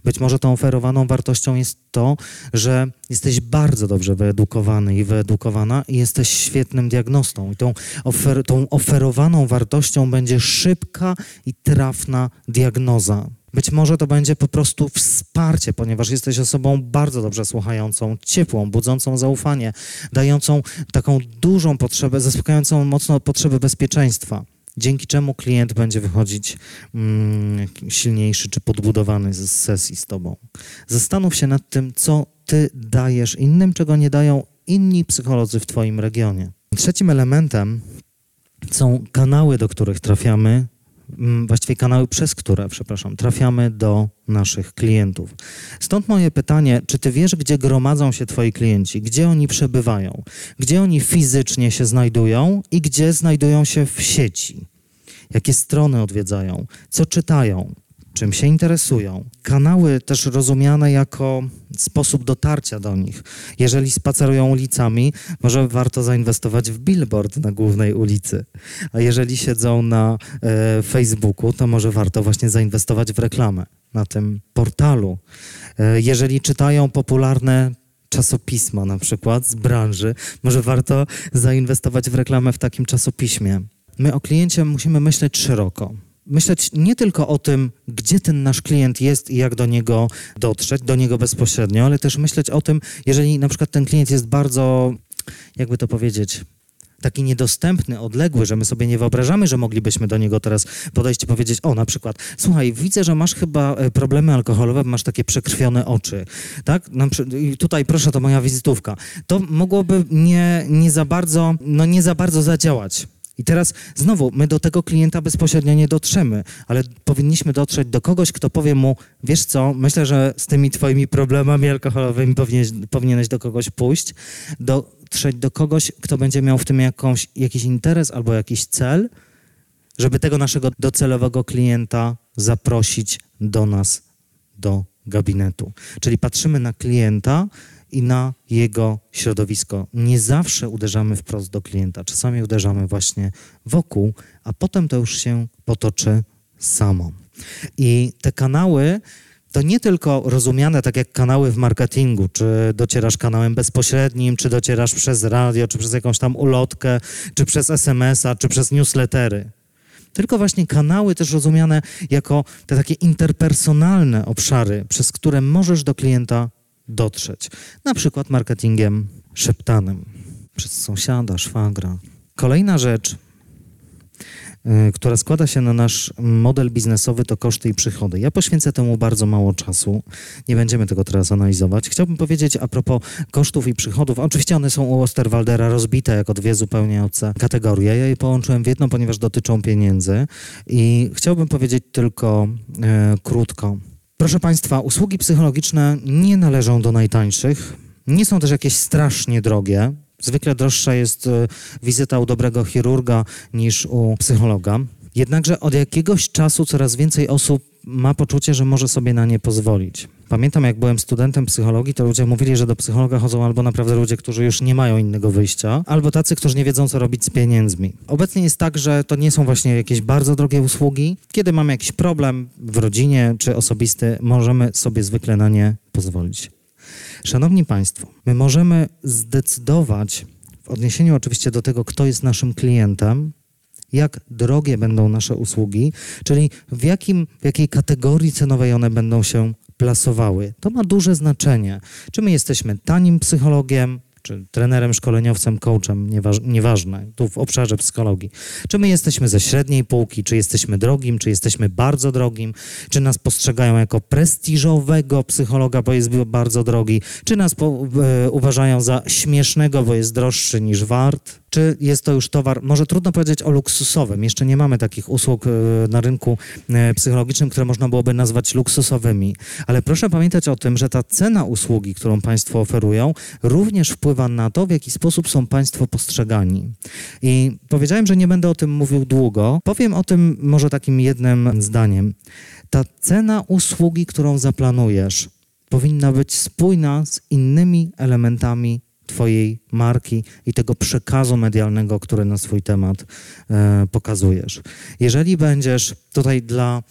Speaker 2: Być może tą oferowaną wartością jest to, że jesteś bardzo dobrze wyedukowany i wyedukowana i jesteś świetnym diagnostą. I tą, ofer tą oferowaną wartością będzie szybka i trafna diagnoza. Być może to będzie po prostu wsparcie, ponieważ jesteś osobą bardzo dobrze słuchającą, ciepłą, budzącą zaufanie, dającą taką dużą potrzebę, zaspokającą mocno potrzebę bezpieczeństwa dzięki czemu klient będzie wychodzić mm, silniejszy czy podbudowany z sesji z Tobą. Zastanów się nad tym, co Ty dajesz innym, czego nie dają inni psycholodzy w Twoim regionie. Trzecim elementem są kanały, do których trafiamy, właściwie kanały, przez które, przepraszam, trafiamy do naszych klientów. Stąd moje pytanie, czy ty wiesz, gdzie gromadzą się twoi klienci, gdzie oni przebywają, gdzie oni fizycznie się znajdują i gdzie znajdują się w sieci? Jakie strony odwiedzają, co czytają, czym się interesują. Kanały też rozumiane jako sposób dotarcia do nich. Jeżeli spacerują ulicami, może warto zainwestować w billboard na głównej ulicy. A jeżeli siedzą na e, Facebooku, to może warto właśnie zainwestować w reklamę na tym portalu. E, jeżeli czytają popularne czasopisma na przykład z branży, może warto zainwestować w reklamę w takim czasopiśmie. My o kliencie musimy myśleć szeroko myśleć nie tylko o tym, gdzie ten nasz klient jest i jak do niego dotrzeć, do niego bezpośrednio, ale też myśleć o tym, jeżeli na przykład ten klient jest bardzo, jakby to powiedzieć, taki niedostępny, odległy, że my sobie nie wyobrażamy, że moglibyśmy do niego teraz podejść i powiedzieć, o na przykład, słuchaj, widzę, że masz chyba e, problemy alkoholowe, masz takie przekrwione oczy, tak? I tutaj proszę, to moja wizytówka. To mogłoby nie, nie za bardzo, no nie za bardzo zadziałać i teraz znowu, my do tego klienta bezpośrednio nie dotrzemy, ale powinniśmy dotrzeć do kogoś, kto powie mu, wiesz co, myślę, że z tymi twoimi problemami alkoholowymi powinieneś, powinieneś do kogoś pójść, dotrzeć do kogoś, kto będzie miał w tym jakąś, jakiś interes albo jakiś cel, żeby tego naszego docelowego klienta zaprosić do nas, do gabinetu. Czyli patrzymy na klienta, i na jego środowisko. Nie zawsze uderzamy wprost do klienta, czasami uderzamy właśnie wokół, a potem to już się potoczy samo. I te kanały to nie tylko rozumiane tak jak kanały w marketingu, czy docierasz kanałem bezpośrednim, czy docierasz przez radio, czy przez jakąś tam ulotkę, czy przez SMS-a, czy przez newslettery. Tylko właśnie kanały też rozumiane jako te takie interpersonalne obszary, przez które możesz do klienta dotrzeć. Na przykład marketingiem szeptanym przez sąsiada, szwagra. Kolejna rzecz, y, która składa się na nasz model biznesowy, to koszty i przychody. Ja poświęcę temu bardzo mało czasu. Nie będziemy tego teraz analizować. Chciałbym powiedzieć a propos kosztów i przychodów. Oczywiście one są u Osterwaldera rozbite jako dwie zupełnie obce kategorie. Ja je połączyłem w jedną, ponieważ dotyczą pieniędzy. I chciałbym powiedzieć tylko e, krótko. Proszę Państwa, usługi psychologiczne nie należą do najtańszych, nie są też jakieś strasznie drogie. Zwykle droższa jest e, wizyta u dobrego chirurga niż u psychologa. Jednakże od jakiegoś czasu coraz więcej osób ma poczucie, że może sobie na nie pozwolić. Pamiętam, jak byłem studentem psychologii, to ludzie mówili, że do psychologa chodzą albo naprawdę ludzie, którzy już nie mają innego wyjścia, albo tacy, którzy nie wiedzą, co robić z pieniędzmi. Obecnie jest tak, że to nie są właśnie jakieś bardzo drogie usługi. Kiedy mamy jakiś problem w rodzinie czy osobisty, możemy sobie zwykle na nie pozwolić. Szanowni Państwo, my możemy zdecydować, w odniesieniu oczywiście do tego, kto jest naszym klientem, jak drogie będą nasze usługi, czyli w, jakim, w jakiej kategorii cenowej one będą się plasowały. To ma duże znaczenie. Czy my jesteśmy tanim psychologiem, czy trenerem, szkoleniowcem, coachem, nieważ, nieważne, tu w obszarze psychologii. Czy my jesteśmy ze średniej półki, czy jesteśmy drogim, czy jesteśmy bardzo drogim, czy nas postrzegają jako prestiżowego psychologa, bo jest bardzo drogi, czy nas po, e, uważają za śmiesznego, bo jest droższy niż wart czy jest to już towar, może trudno powiedzieć o luksusowym. Jeszcze nie mamy takich usług e, na rynku e, psychologicznym, które można byłoby nazwać luksusowymi. Ale proszę pamiętać o tym, że ta cena usługi, którą Państwo oferują, również wpływa na to, w jaki sposób są Państwo postrzegani. I powiedziałem, że nie będę o tym mówił długo. Powiem o tym może takim jednym zdaniem. Ta cena usługi, którą zaplanujesz, powinna być spójna z innymi elementami Twojej marki i tego przekazu medialnego, który na swój temat e, pokazujesz. Jeżeli będziesz tutaj dla,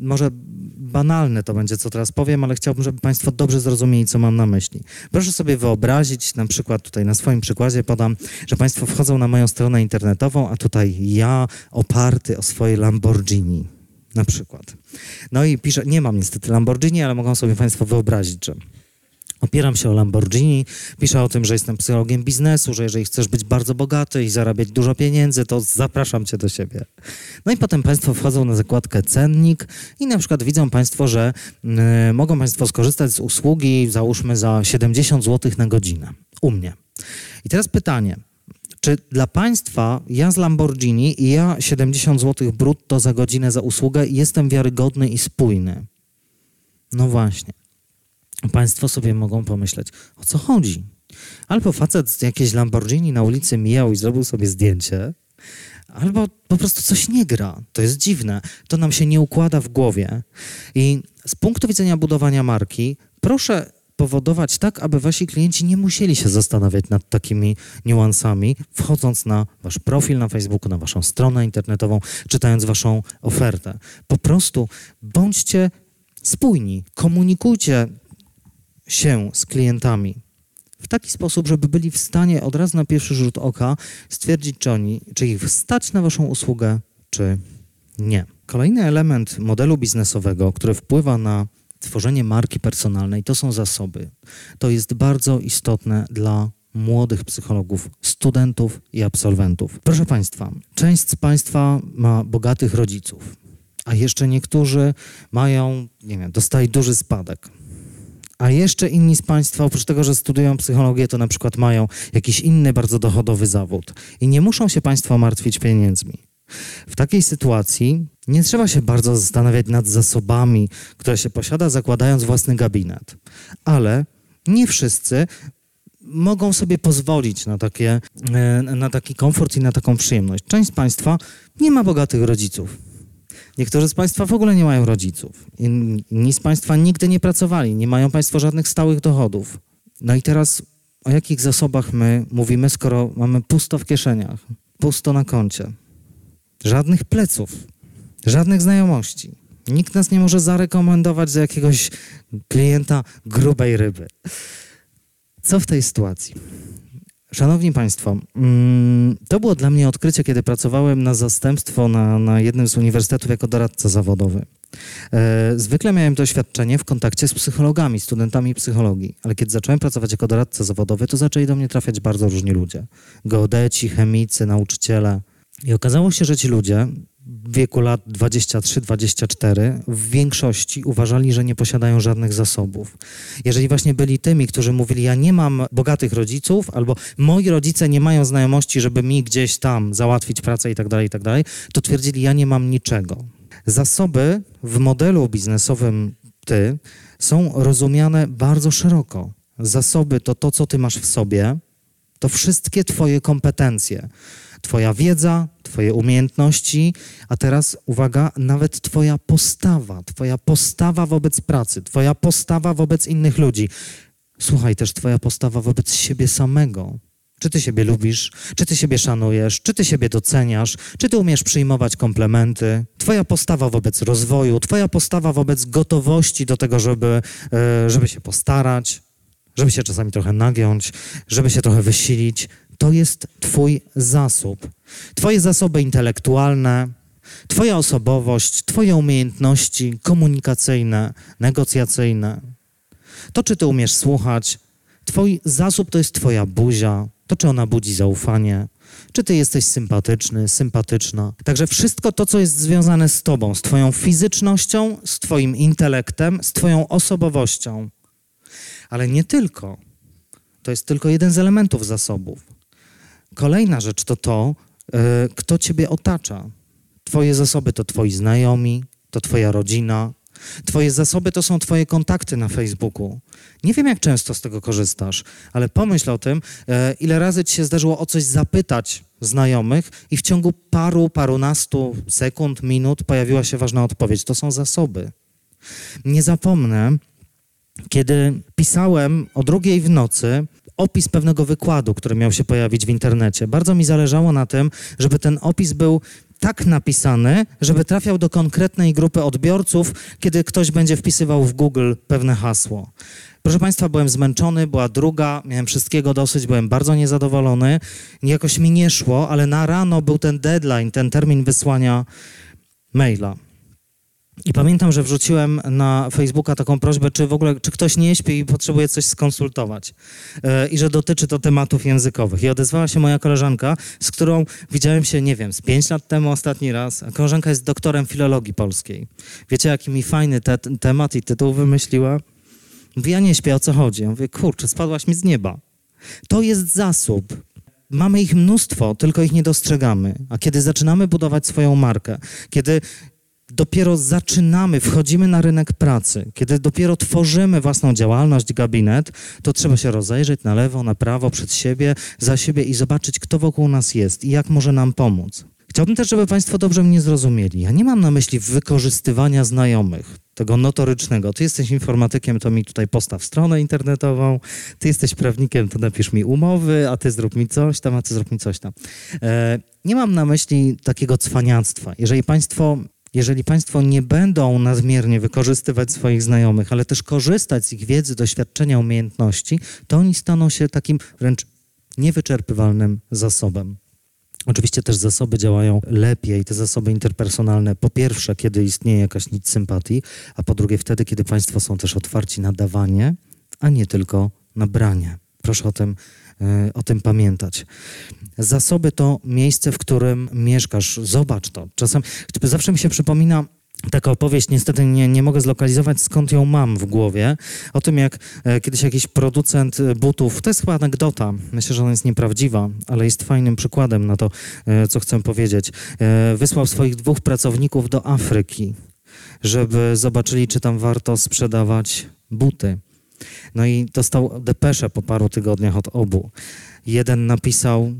Speaker 2: może banalne to będzie, co teraz powiem, ale chciałbym, żeby Państwo dobrze zrozumieli, co mam na myśli. Proszę sobie wyobrazić, na przykład tutaj na swoim przykładzie podam, że Państwo wchodzą na moją stronę internetową, a tutaj ja oparty o swoje Lamborghini Na przykład. No i pisze, nie mam niestety Lamborghini, ale mogą sobie Państwo wyobrazić, że Opieram się o Lamborghini, piszę o tym, że jestem psychologiem biznesu, że jeżeli chcesz być bardzo bogaty i zarabiać dużo pieniędzy, to zapraszam cię do siebie. No i potem Państwo wchodzą na zakładkę cennik i na przykład widzą Państwo, że y, mogą Państwo skorzystać z usługi, załóżmy za 70 zł na godzinę u mnie. I teraz pytanie, czy dla Państwa ja z Lamborghini i ja 70 zł brutto za godzinę za usługę jestem wiarygodny i spójny? No właśnie. Państwo sobie mogą pomyśleć, o co chodzi? Albo facet z jakiejś Lamborghini na ulicy mijał i zrobił sobie zdjęcie, albo po prostu coś nie gra. To jest dziwne. To nam się nie układa w głowie. I z punktu widzenia budowania marki, proszę powodować tak, aby wasi klienci nie musieli się zastanawiać nad takimi niuansami, wchodząc na wasz profil na Facebooku, na waszą stronę internetową, czytając waszą ofertę. Po prostu bądźcie spójni, komunikujcie się z klientami w taki sposób, żeby byli w stanie od razu na pierwszy rzut oka stwierdzić, czy, oni, czy ich stać na Waszą usługę, czy nie. Kolejny element modelu biznesowego, który wpływa na tworzenie marki personalnej, to są zasoby. To jest bardzo istotne dla młodych psychologów, studentów i absolwentów. Proszę Państwa, część z Państwa ma bogatych rodziców, a jeszcze niektórzy mają, nie wiem, dostali duży spadek a jeszcze inni z Państwa, oprócz tego, że studiują psychologię, to na przykład mają jakiś inny bardzo dochodowy zawód i nie muszą się Państwo martwić pieniędzmi. W takiej sytuacji nie trzeba się bardzo zastanawiać nad zasobami, które się posiada, zakładając własny gabinet. Ale nie wszyscy mogą sobie pozwolić na, takie, e, na taki komfort i na taką przyjemność. Część z Państwa nie ma bogatych rodziców Niektórzy z Państwa w ogóle nie mają rodziców. Inni z Państwa nigdy nie pracowali, nie mają Państwo żadnych stałych dochodów. No i teraz o jakich zasobach my mówimy, skoro mamy pusto w kieszeniach, pusto na koncie? Żadnych pleców, żadnych znajomości. Nikt nas nie może zarekomendować za jakiegoś klienta grubej ryby. Co w tej sytuacji? Szanowni Państwo, mm, to było dla mnie odkrycie, kiedy pracowałem na zastępstwo na, na jednym z uniwersytetów jako doradca zawodowy. E, zwykle miałem doświadczenie w kontakcie z psychologami, studentami psychologii, ale kiedy zacząłem pracować jako doradca zawodowy, to zaczęli do mnie trafiać bardzo różni ludzie. Geodeci, chemicy, nauczyciele. I okazało się, że ci ludzie wieku lat 23-24 w większości uważali, że nie posiadają żadnych zasobów. Jeżeli właśnie byli tymi, którzy mówili, ja nie mam bogatych rodziców, albo moi rodzice nie mają znajomości, żeby mi gdzieś tam załatwić pracę i tak dalej, i tak to twierdzili, ja nie mam niczego. Zasoby w modelu biznesowym ty są rozumiane bardzo szeroko. Zasoby to to, co ty masz w sobie, to wszystkie twoje kompetencje. Twoja wiedza, Twoje umiejętności, a teraz uwaga, nawet Twoja postawa, Twoja postawa wobec pracy, Twoja postawa wobec innych ludzi. Słuchaj, też Twoja postawa wobec siebie samego. Czy ty siebie lubisz? Czy ty siebie szanujesz? Czy ty siebie doceniasz? Czy ty umiesz przyjmować komplementy? Twoja postawa wobec rozwoju, twoja postawa wobec gotowości do tego, żeby, e, żeby się postarać, żeby się czasami trochę nagiąć, żeby się trochę wysilić to jest Twój zasób. Twoje zasoby intelektualne, Twoja osobowość, Twoje umiejętności komunikacyjne, negocjacyjne. To, czy Ty umiesz słuchać, Twój zasób to jest Twoja buzia, to, czy ona budzi zaufanie, czy Ty jesteś sympatyczny, sympatyczna. Także wszystko to, co jest związane z Tobą, z Twoją fizycznością, z Twoim intelektem, z Twoją osobowością. Ale nie tylko. To jest tylko jeden z elementów zasobów. Kolejna rzecz to to, e, kto ciebie otacza. Twoje zasoby to twoi znajomi, to twoja rodzina. Twoje zasoby to są twoje kontakty na Facebooku. Nie wiem, jak często z tego korzystasz, ale pomyśl o tym, e, ile razy ci się zdarzyło o coś zapytać znajomych i w ciągu paru, parunastu sekund, minut pojawiła się ważna odpowiedź. To są zasoby. Nie zapomnę, kiedy pisałem o drugiej w nocy opis pewnego wykładu, który miał się pojawić w internecie. Bardzo mi zależało na tym, żeby ten opis był tak napisany, żeby trafiał do konkretnej grupy odbiorców, kiedy ktoś będzie wpisywał w Google pewne hasło. Proszę Państwa, byłem zmęczony, była druga, miałem wszystkiego dosyć, byłem bardzo niezadowolony. Jakoś mi nie szło, ale na rano był ten deadline, ten termin wysłania maila. I pamiętam, że wrzuciłem na Facebooka taką prośbę, czy w ogóle, czy ktoś nie śpi i potrzebuje coś skonsultować. Yy, I że dotyczy to tematów językowych. I odezwała się moja koleżanka, z którą widziałem się, nie wiem, z pięć lat temu ostatni raz. A koleżanka jest doktorem filologii polskiej. Wiecie, jaki mi fajny te temat i tytuł wymyśliła? Mówi, ja nie śpię, o co chodzi? Ja mówię, kurczę, spadłaś mi z nieba. To jest zasób. Mamy ich mnóstwo, tylko ich nie dostrzegamy. A kiedy zaczynamy budować swoją markę, kiedy dopiero zaczynamy, wchodzimy na rynek pracy, kiedy dopiero tworzymy własną działalność, gabinet, to trzeba się rozejrzeć na lewo, na prawo, przed siebie, za siebie i zobaczyć, kto wokół nas jest i jak może nam pomóc. Chciałbym też, żeby Państwo dobrze mnie zrozumieli. Ja nie mam na myśli wykorzystywania znajomych, tego notorycznego. Ty jesteś informatykiem, to mi tutaj postaw stronę internetową. Ty jesteś prawnikiem, to napisz mi umowy, a ty zrób mi coś tam, a ty zrób mi coś tam. E, nie mam na myśli takiego cwaniactwa. Jeżeli Państwo jeżeli Państwo nie będą nadmiernie wykorzystywać swoich znajomych, ale też korzystać z ich wiedzy, doświadczenia, umiejętności, to oni staną się takim wręcz niewyczerpywalnym zasobem. Oczywiście też zasoby działają lepiej, te zasoby interpersonalne. Po pierwsze, kiedy istnieje jakaś nic sympatii, a po drugie wtedy, kiedy Państwo są też otwarci na dawanie, a nie tylko na branie. Proszę o tym, o tym pamiętać. Zasoby to miejsce, w którym mieszkasz. Zobacz to. Czasem, zawsze mi się przypomina taka opowieść, niestety nie, nie mogę zlokalizować, skąd ją mam w głowie, o tym jak e, kiedyś jakiś producent e, butów, to jest chyba anegdota, myślę, że ona jest nieprawdziwa, ale jest fajnym przykładem na to, e, co chcę powiedzieć. Wysłał swoich dwóch pracowników do Afryki, żeby zobaczyli, czy tam warto sprzedawać buty. No i dostał depeszę po paru tygodniach od obu. Jeden napisał,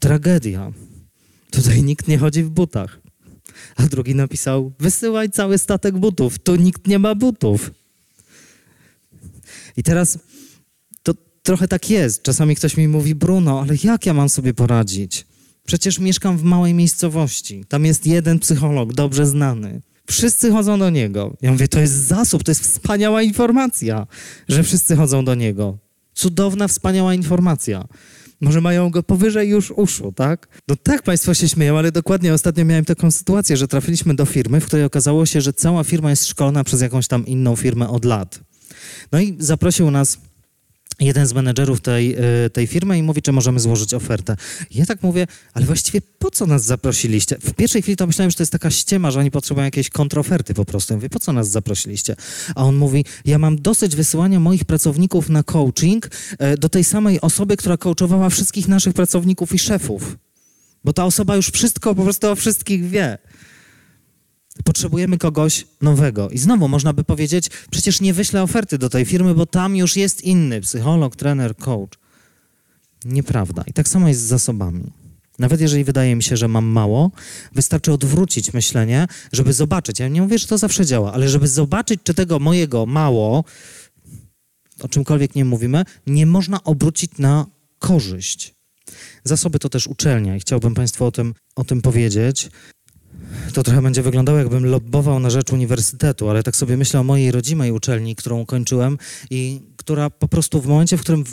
Speaker 2: tragedia, tutaj nikt nie chodzi w butach a drugi napisał: Wysyłaj cały statek butów, tu nikt nie ma butów. I teraz to trochę tak jest. Czasami ktoś mi mówi: Bruno, ale jak ja mam sobie poradzić? Przecież mieszkam w małej miejscowości. Tam jest jeden psycholog, dobrze znany. Wszyscy chodzą do niego. Ja mówię, to jest zasób, to jest wspaniała informacja, że wszyscy chodzą do niego. Cudowna, wspaniała informacja. Może mają go powyżej już uszu, tak? No tak, państwo się śmieją, ale dokładnie ostatnio miałem taką sytuację, że trafiliśmy do firmy, w której okazało się, że cała firma jest szkolona przez jakąś tam inną firmę od lat. No i zaprosił nas jeden z menedżerów tej, e, tej firmy i mówi, czy możemy złożyć ofertę. Ja tak mówię, ale właściwie po co nas zaprosiliście? W pierwszej chwili to myślałem, że to jest taka ściema, że oni potrzebują jakiejś kontroferty po prostu. Ja mówię, po co nas zaprosiliście? A on mówi, ja mam dosyć wysyłania moich pracowników na coaching e, do tej samej osoby, która coachowała wszystkich naszych pracowników i szefów. Bo ta osoba już wszystko po prostu o wszystkich wie. Potrzebujemy kogoś nowego. I znowu można by powiedzieć, przecież nie wyślę oferty do tej firmy, bo tam już jest inny psycholog, trener, coach. Nieprawda. I tak samo jest z zasobami. Nawet jeżeli wydaje mi się, że mam mało, wystarczy odwrócić myślenie, żeby zobaczyć. Ja nie mówię, że to zawsze działa, ale żeby zobaczyć, czy tego mojego mało, o czymkolwiek nie mówimy, nie można obrócić na korzyść. Zasoby to też uczelnia i chciałbym Państwu o tym, o tym powiedzieć to trochę będzie wyglądało, jakbym lobbował na rzecz uniwersytetu, ale tak sobie myślę o mojej rodzimej uczelni, którą ukończyłem i która po prostu w momencie, w którym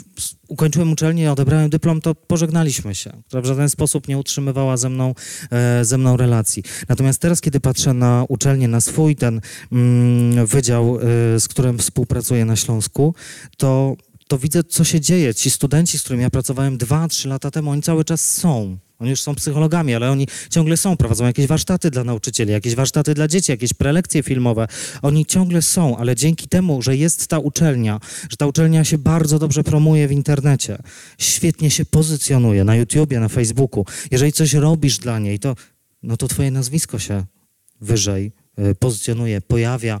Speaker 2: ukończyłem uczelnię i odebrałem dyplom, to pożegnaliśmy się, która w żaden sposób nie utrzymywała ze mną, e, ze mną relacji. Natomiast teraz, kiedy patrzę na uczelnię, na swój ten mm, wydział, e, z którym współpracuję na Śląsku, to to widzę, co się dzieje. Ci studenci, z którymi ja pracowałem dwa, trzy lata temu, oni cały czas są. Oni już są psychologami, ale oni ciągle są, prowadzą jakieś warsztaty dla nauczycieli, jakieś warsztaty dla dzieci, jakieś prelekcje filmowe. Oni ciągle są, ale dzięki temu, że jest ta uczelnia, że ta uczelnia się bardzo dobrze promuje w internecie, świetnie się pozycjonuje na YouTubie, na Facebooku. Jeżeli coś robisz dla niej, to, no to twoje nazwisko się wyżej y, pozycjonuje, pojawia,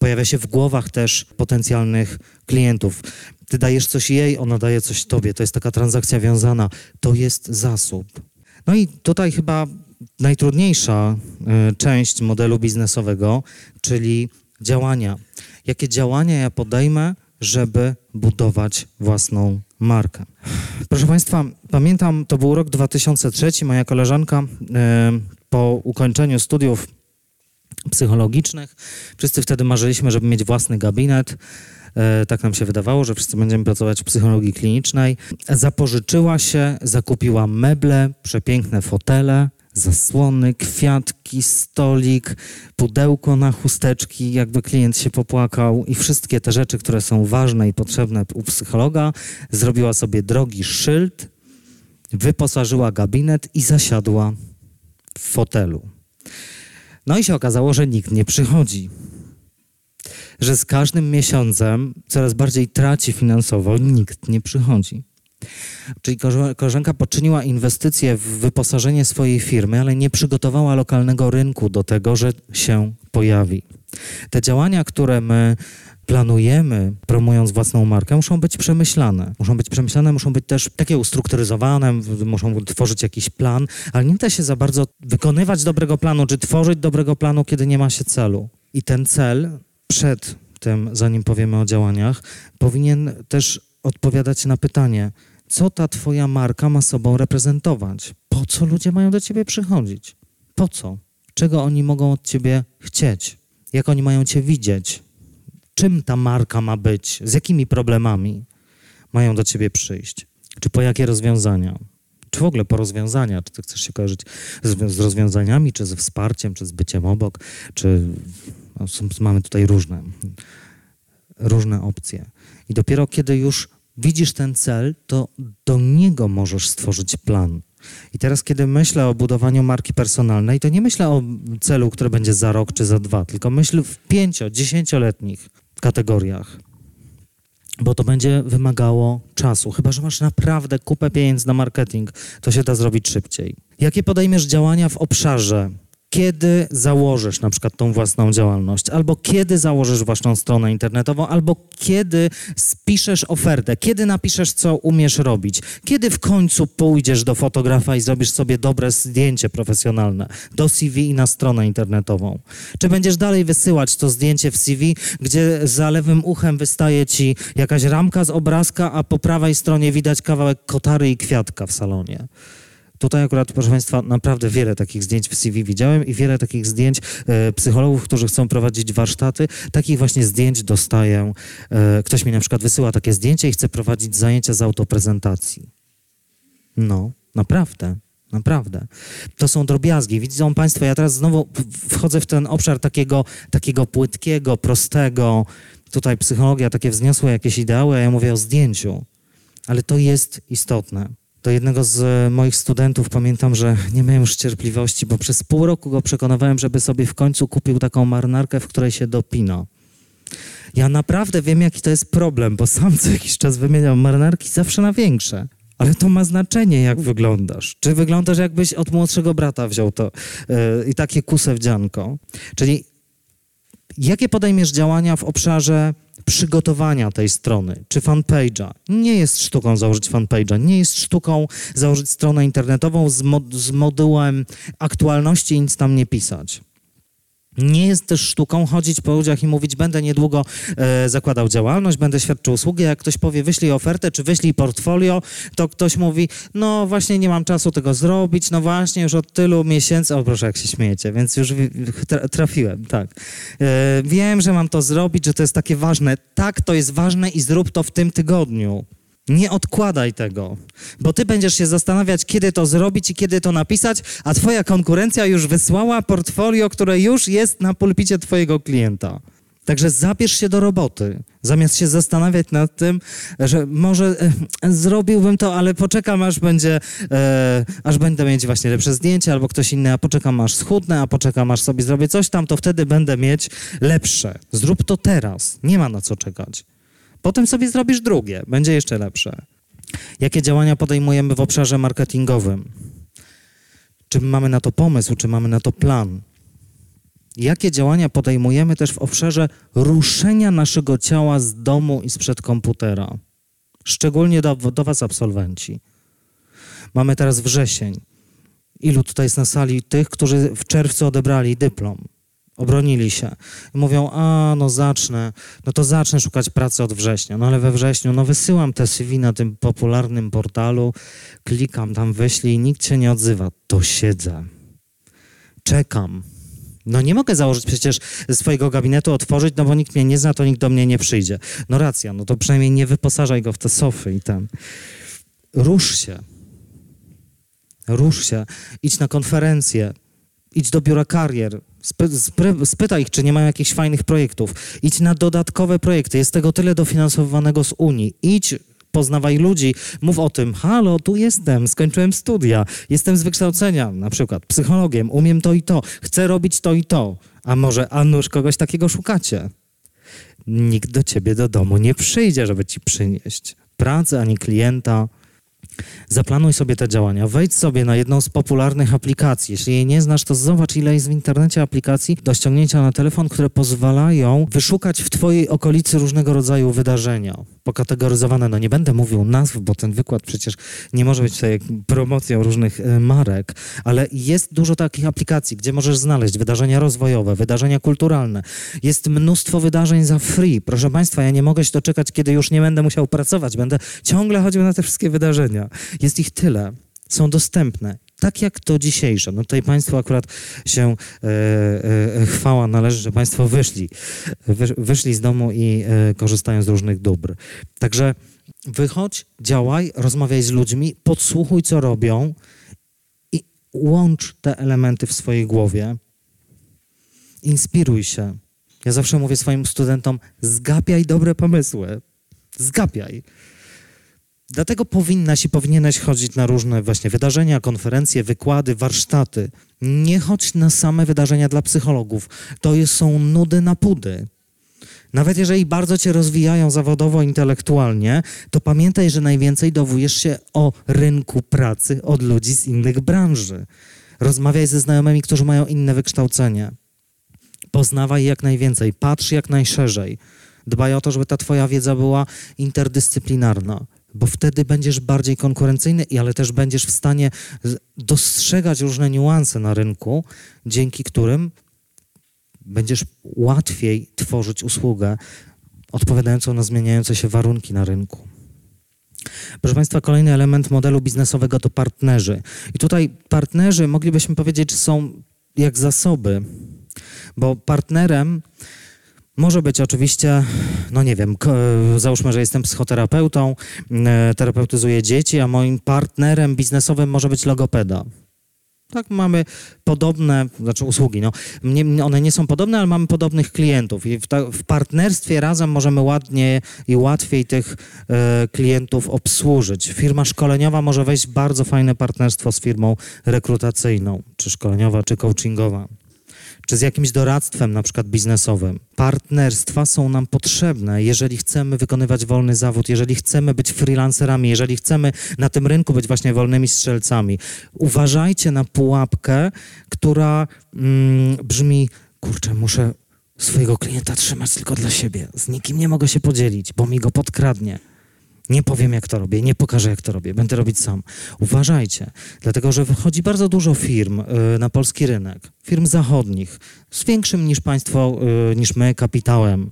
Speaker 2: pojawia się w głowach też potencjalnych klientów. Ty dajesz coś jej, ona daje coś tobie. To jest taka transakcja wiązana. To jest zasób. No i tutaj chyba najtrudniejsza y, część modelu biznesowego, czyli działania. Jakie działania ja podejmę, żeby budować własną markę? Proszę Państwa, pamiętam, to był rok 2003. Moja koleżanka y, po ukończeniu studiów psychologicznych, wszyscy wtedy marzyliśmy, żeby mieć własny gabinet. E, tak nam się wydawało, że wszyscy będziemy pracować w psychologii klinicznej. Zapożyczyła się, zakupiła meble, przepiękne fotele, zasłony, kwiatki, stolik, pudełko na chusteczki, jakby klient się popłakał i wszystkie te rzeczy, które są ważne i potrzebne u psychologa, zrobiła sobie drogi szyld, wyposażyła gabinet i zasiadła w fotelu. No i się okazało, że nikt nie przychodzi. Że z każdym miesiącem coraz bardziej traci finansowo, nikt nie przychodzi. Czyli koleżanka poczyniła inwestycje w wyposażenie swojej firmy, ale nie przygotowała lokalnego rynku do tego, że się pojawi. Te działania, które my planujemy, promując własną markę, muszą być przemyślane. Muszą być przemyślane, muszą być też takie ustrukturyzowane, muszą tworzyć jakiś plan, ale nie da się za bardzo wykonywać dobrego planu, czy tworzyć dobrego planu, kiedy nie ma się celu. I ten cel przed tym, zanim powiemy o działaniach, powinien też odpowiadać na pytanie, co ta twoja marka ma sobą reprezentować? Po co ludzie mają do ciebie przychodzić? Po co? Czego oni mogą od ciebie chcieć? Jak oni mają cię widzieć? Czym ta marka ma być? Z jakimi problemami mają do ciebie przyjść? Czy po jakie rozwiązania? Czy w ogóle po rozwiązania? Czy ty chcesz się kojarzyć z, z rozwiązaniami, czy ze wsparciem, czy z byciem obok? Czy no, mamy tutaj różne, różne opcje. I dopiero kiedy już widzisz ten cel, to do niego możesz stworzyć plan. I teraz, kiedy myślę o budowaniu marki personalnej, to nie myślę o celu, który będzie za rok czy za dwa, tylko myślę w pięcio, dziesięcioletnich kategoriach. Bo to będzie wymagało czasu. Chyba, że masz naprawdę kupę pieniędzy na marketing, to się da zrobić szybciej. Jakie podejmiesz działania w obszarze kiedy założysz na przykład tą własną działalność, albo kiedy założysz własną stronę internetową, albo kiedy spiszesz ofertę, kiedy napiszesz, co umiesz robić, kiedy w końcu pójdziesz do fotografa i zrobisz sobie dobre zdjęcie profesjonalne do CV i na stronę internetową. Czy będziesz dalej wysyłać to zdjęcie w CV, gdzie za lewym uchem wystaje ci jakaś ramka z obrazka, a po prawej stronie widać kawałek kotary i kwiatka w salonie. Tutaj akurat, proszę Państwa, naprawdę wiele takich zdjęć w CV widziałem i wiele takich zdjęć e, psychologów, którzy chcą prowadzić warsztaty, takich właśnie zdjęć dostaję. E, ktoś mi na przykład wysyła takie zdjęcie i chce prowadzić zajęcia z autoprezentacji. No, naprawdę. Naprawdę. To są drobiazgi. Widzą Państwo, ja teraz znowu wchodzę w ten obszar takiego, takiego płytkiego, prostego. Tutaj psychologia, takie wzniosłe jakieś ideały, a ja mówię o zdjęciu. Ale to jest istotne. Do jednego z moich studentów pamiętam, że nie miałem już cierpliwości, bo przez pół roku go przekonywałem, żeby sobie w końcu kupił taką marynarkę, w której się dopina. Ja naprawdę wiem, jaki to jest problem, bo sam co jakiś czas wymieniam marynarki zawsze na większe. Ale to ma znaczenie, jak wyglądasz. Czy wyglądasz, jakbyś od młodszego brata wziął to yy, i takie kuse wdzianko. Czyli jakie podejmiesz działania w obszarze przygotowania tej strony, czy fanpage'a. Nie jest sztuką założyć fanpage'a, nie jest sztuką założyć stronę internetową z, mod z modułem aktualności i nic tam nie pisać. Nie jest też sztuką chodzić po ludziach i mówić, będę niedługo e, zakładał działalność, będę świadczył usługi. Jak ktoś powie, wyślij ofertę, czy wyślij portfolio, to ktoś mówi, no właśnie nie mam czasu tego zrobić, no właśnie już od tylu miesięcy, o proszę jak się śmiejecie, więc już trafiłem, tak. E, wiem, że mam to zrobić, że to jest takie ważne. Tak, to jest ważne i zrób to w tym tygodniu. Nie odkładaj tego, bo ty będziesz się zastanawiać, kiedy to zrobić i kiedy to napisać, a twoja konkurencja już wysłała portfolio, które już jest na pulpicie twojego klienta. Także zabierz się do roboty, zamiast się zastanawiać nad tym, że może e, zrobiłbym to, ale poczekam, aż będzie, e, aż będę mieć właśnie lepsze zdjęcie, albo ktoś inny, a poczekam, aż schudnę, a poczekam, aż sobie zrobię coś tam, to wtedy będę mieć lepsze. Zrób to teraz, nie ma na co czekać. Potem sobie zrobisz drugie, będzie jeszcze lepsze. Jakie działania podejmujemy w obszarze marketingowym? Czy mamy na to pomysł, czy mamy na to plan? Jakie działania podejmujemy też w obszarze ruszenia naszego ciała z domu i sprzed komputera? Szczególnie do, do Was, absolwenci. Mamy teraz wrzesień. Ilu tutaj jest na sali tych, którzy w czerwcu odebrali dyplom? Obronili się. Mówią, a no zacznę, no to zacznę szukać pracy od września. No ale we wrześniu, no wysyłam te CV na tym popularnym portalu, klikam tam, wyślij, nikt się nie odzywa. To siedzę. Czekam. No nie mogę założyć przecież swojego gabinetu, otworzyć, no bo nikt mnie nie zna, to nikt do mnie nie przyjdzie. No racja, no to przynajmniej nie wyposażaj go w te sofy i ten. Rusz się. Rusz się, idź na konferencję, idź do biura karier, spy, spytaj ich, czy nie mają jakichś fajnych projektów. Idź na dodatkowe projekty, jest tego tyle dofinansowanego z Unii. Idź poznawaj ludzi, mów o tym, halo, tu jestem, skończyłem studia, jestem z wykształcenia, na przykład psychologiem, umiem to i to, chcę robić to i to. A może, a nuż kogoś takiego szukacie? Nikt do ciebie do domu nie przyjdzie, żeby ci przynieść pracę ani klienta. Zaplanuj sobie te działania. Wejdź sobie na jedną z popularnych aplikacji. Jeśli jej nie znasz, to zobacz, ile jest w internecie aplikacji do ściągnięcia na telefon, które pozwalają wyszukać w Twojej okolicy różnego rodzaju wydarzenia. Pokategoryzowane, no nie będę mówił nazw, bo ten wykład przecież nie może być tutaj promocją różnych e, marek, ale jest dużo takich aplikacji, gdzie możesz znaleźć wydarzenia rozwojowe, wydarzenia kulturalne. Jest mnóstwo wydarzeń za free. Proszę Państwa, ja nie mogę się doczekać, kiedy już nie będę musiał pracować. Będę ciągle chodził na te wszystkie wydarzenia. Jest ich tyle. Są dostępne. Tak jak to dzisiejsze. No tutaj Państwu akurat się e, e, chwała należy, że Państwo wyszli. Wy, wyszli z domu i e, korzystają z różnych dóbr. Także wychodź, działaj, rozmawiaj z ludźmi, podsłuchuj, co robią i łącz te elementy w swojej głowie. Inspiruj się. Ja zawsze mówię swoim studentom, zgapiaj dobre pomysły. Zgapiaj. Dlatego powinnaś i powinieneś chodzić na różne właśnie wydarzenia, konferencje, wykłady, warsztaty. Nie chodź na same wydarzenia dla psychologów. To są nudy na pudy. Nawet jeżeli bardzo cię rozwijają zawodowo, intelektualnie, to pamiętaj, że najwięcej dowiesz się o rynku pracy od ludzi z innych branży. Rozmawiaj ze znajomymi, którzy mają inne wykształcenie. Poznawaj jak najwięcej, patrz jak najszerzej. Dbaj o to, żeby ta twoja wiedza była interdyscyplinarna bo wtedy będziesz bardziej konkurencyjny, ale też będziesz w stanie dostrzegać różne niuanse na rynku, dzięki którym będziesz łatwiej tworzyć usługę odpowiadającą na zmieniające się warunki na rynku. Proszę Państwa, kolejny element modelu biznesowego to partnerzy. I tutaj partnerzy moglibyśmy powiedzieć, są jak zasoby, bo partnerem może być oczywiście, no nie wiem, załóżmy, że jestem psychoterapeutą, e, terapeutyzuję dzieci, a moim partnerem biznesowym może być logopeda. Tak, mamy podobne, znaczy usługi, no, nie, one nie są podobne, ale mamy podobnych klientów i w, ta, w partnerstwie razem możemy ładnie i łatwiej tych e, klientów obsłużyć. Firma szkoleniowa może wejść w bardzo fajne partnerstwo z firmą rekrutacyjną, czy szkoleniowa, czy coachingowa czy z jakimś doradztwem, na przykład biznesowym. Partnerstwa są nam potrzebne, jeżeli chcemy wykonywać wolny zawód, jeżeli chcemy być freelancerami, jeżeli chcemy na tym rynku być właśnie wolnymi strzelcami. Uważajcie na pułapkę, która mm, brzmi, kurczę, muszę swojego klienta trzymać tylko dla siebie. Z nikim nie mogę się podzielić, bo mi go podkradnie. Nie powiem, jak to robię, nie pokażę, jak to robię, będę robić sam. Uważajcie, dlatego że wychodzi bardzo dużo firm y, na polski rynek, firm zachodnich, z większym niż państwo, y, niż my, kapitałem.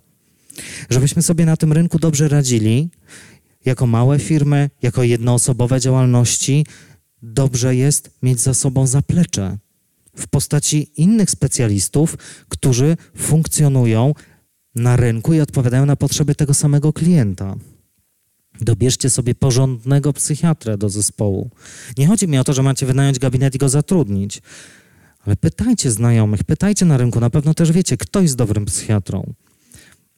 Speaker 2: Żebyśmy sobie na tym rynku dobrze radzili, jako małe firmy, jako jednoosobowe działalności, dobrze jest mieć za sobą zaplecze w postaci innych specjalistów, którzy funkcjonują na rynku i odpowiadają na potrzeby tego samego klienta. Dobierzcie sobie porządnego psychiatrę do zespołu. Nie chodzi mi o to, że macie wynająć gabinet i go zatrudnić, ale pytajcie znajomych, pytajcie na rynku, na pewno też wiecie, kto jest dobrym psychiatrą.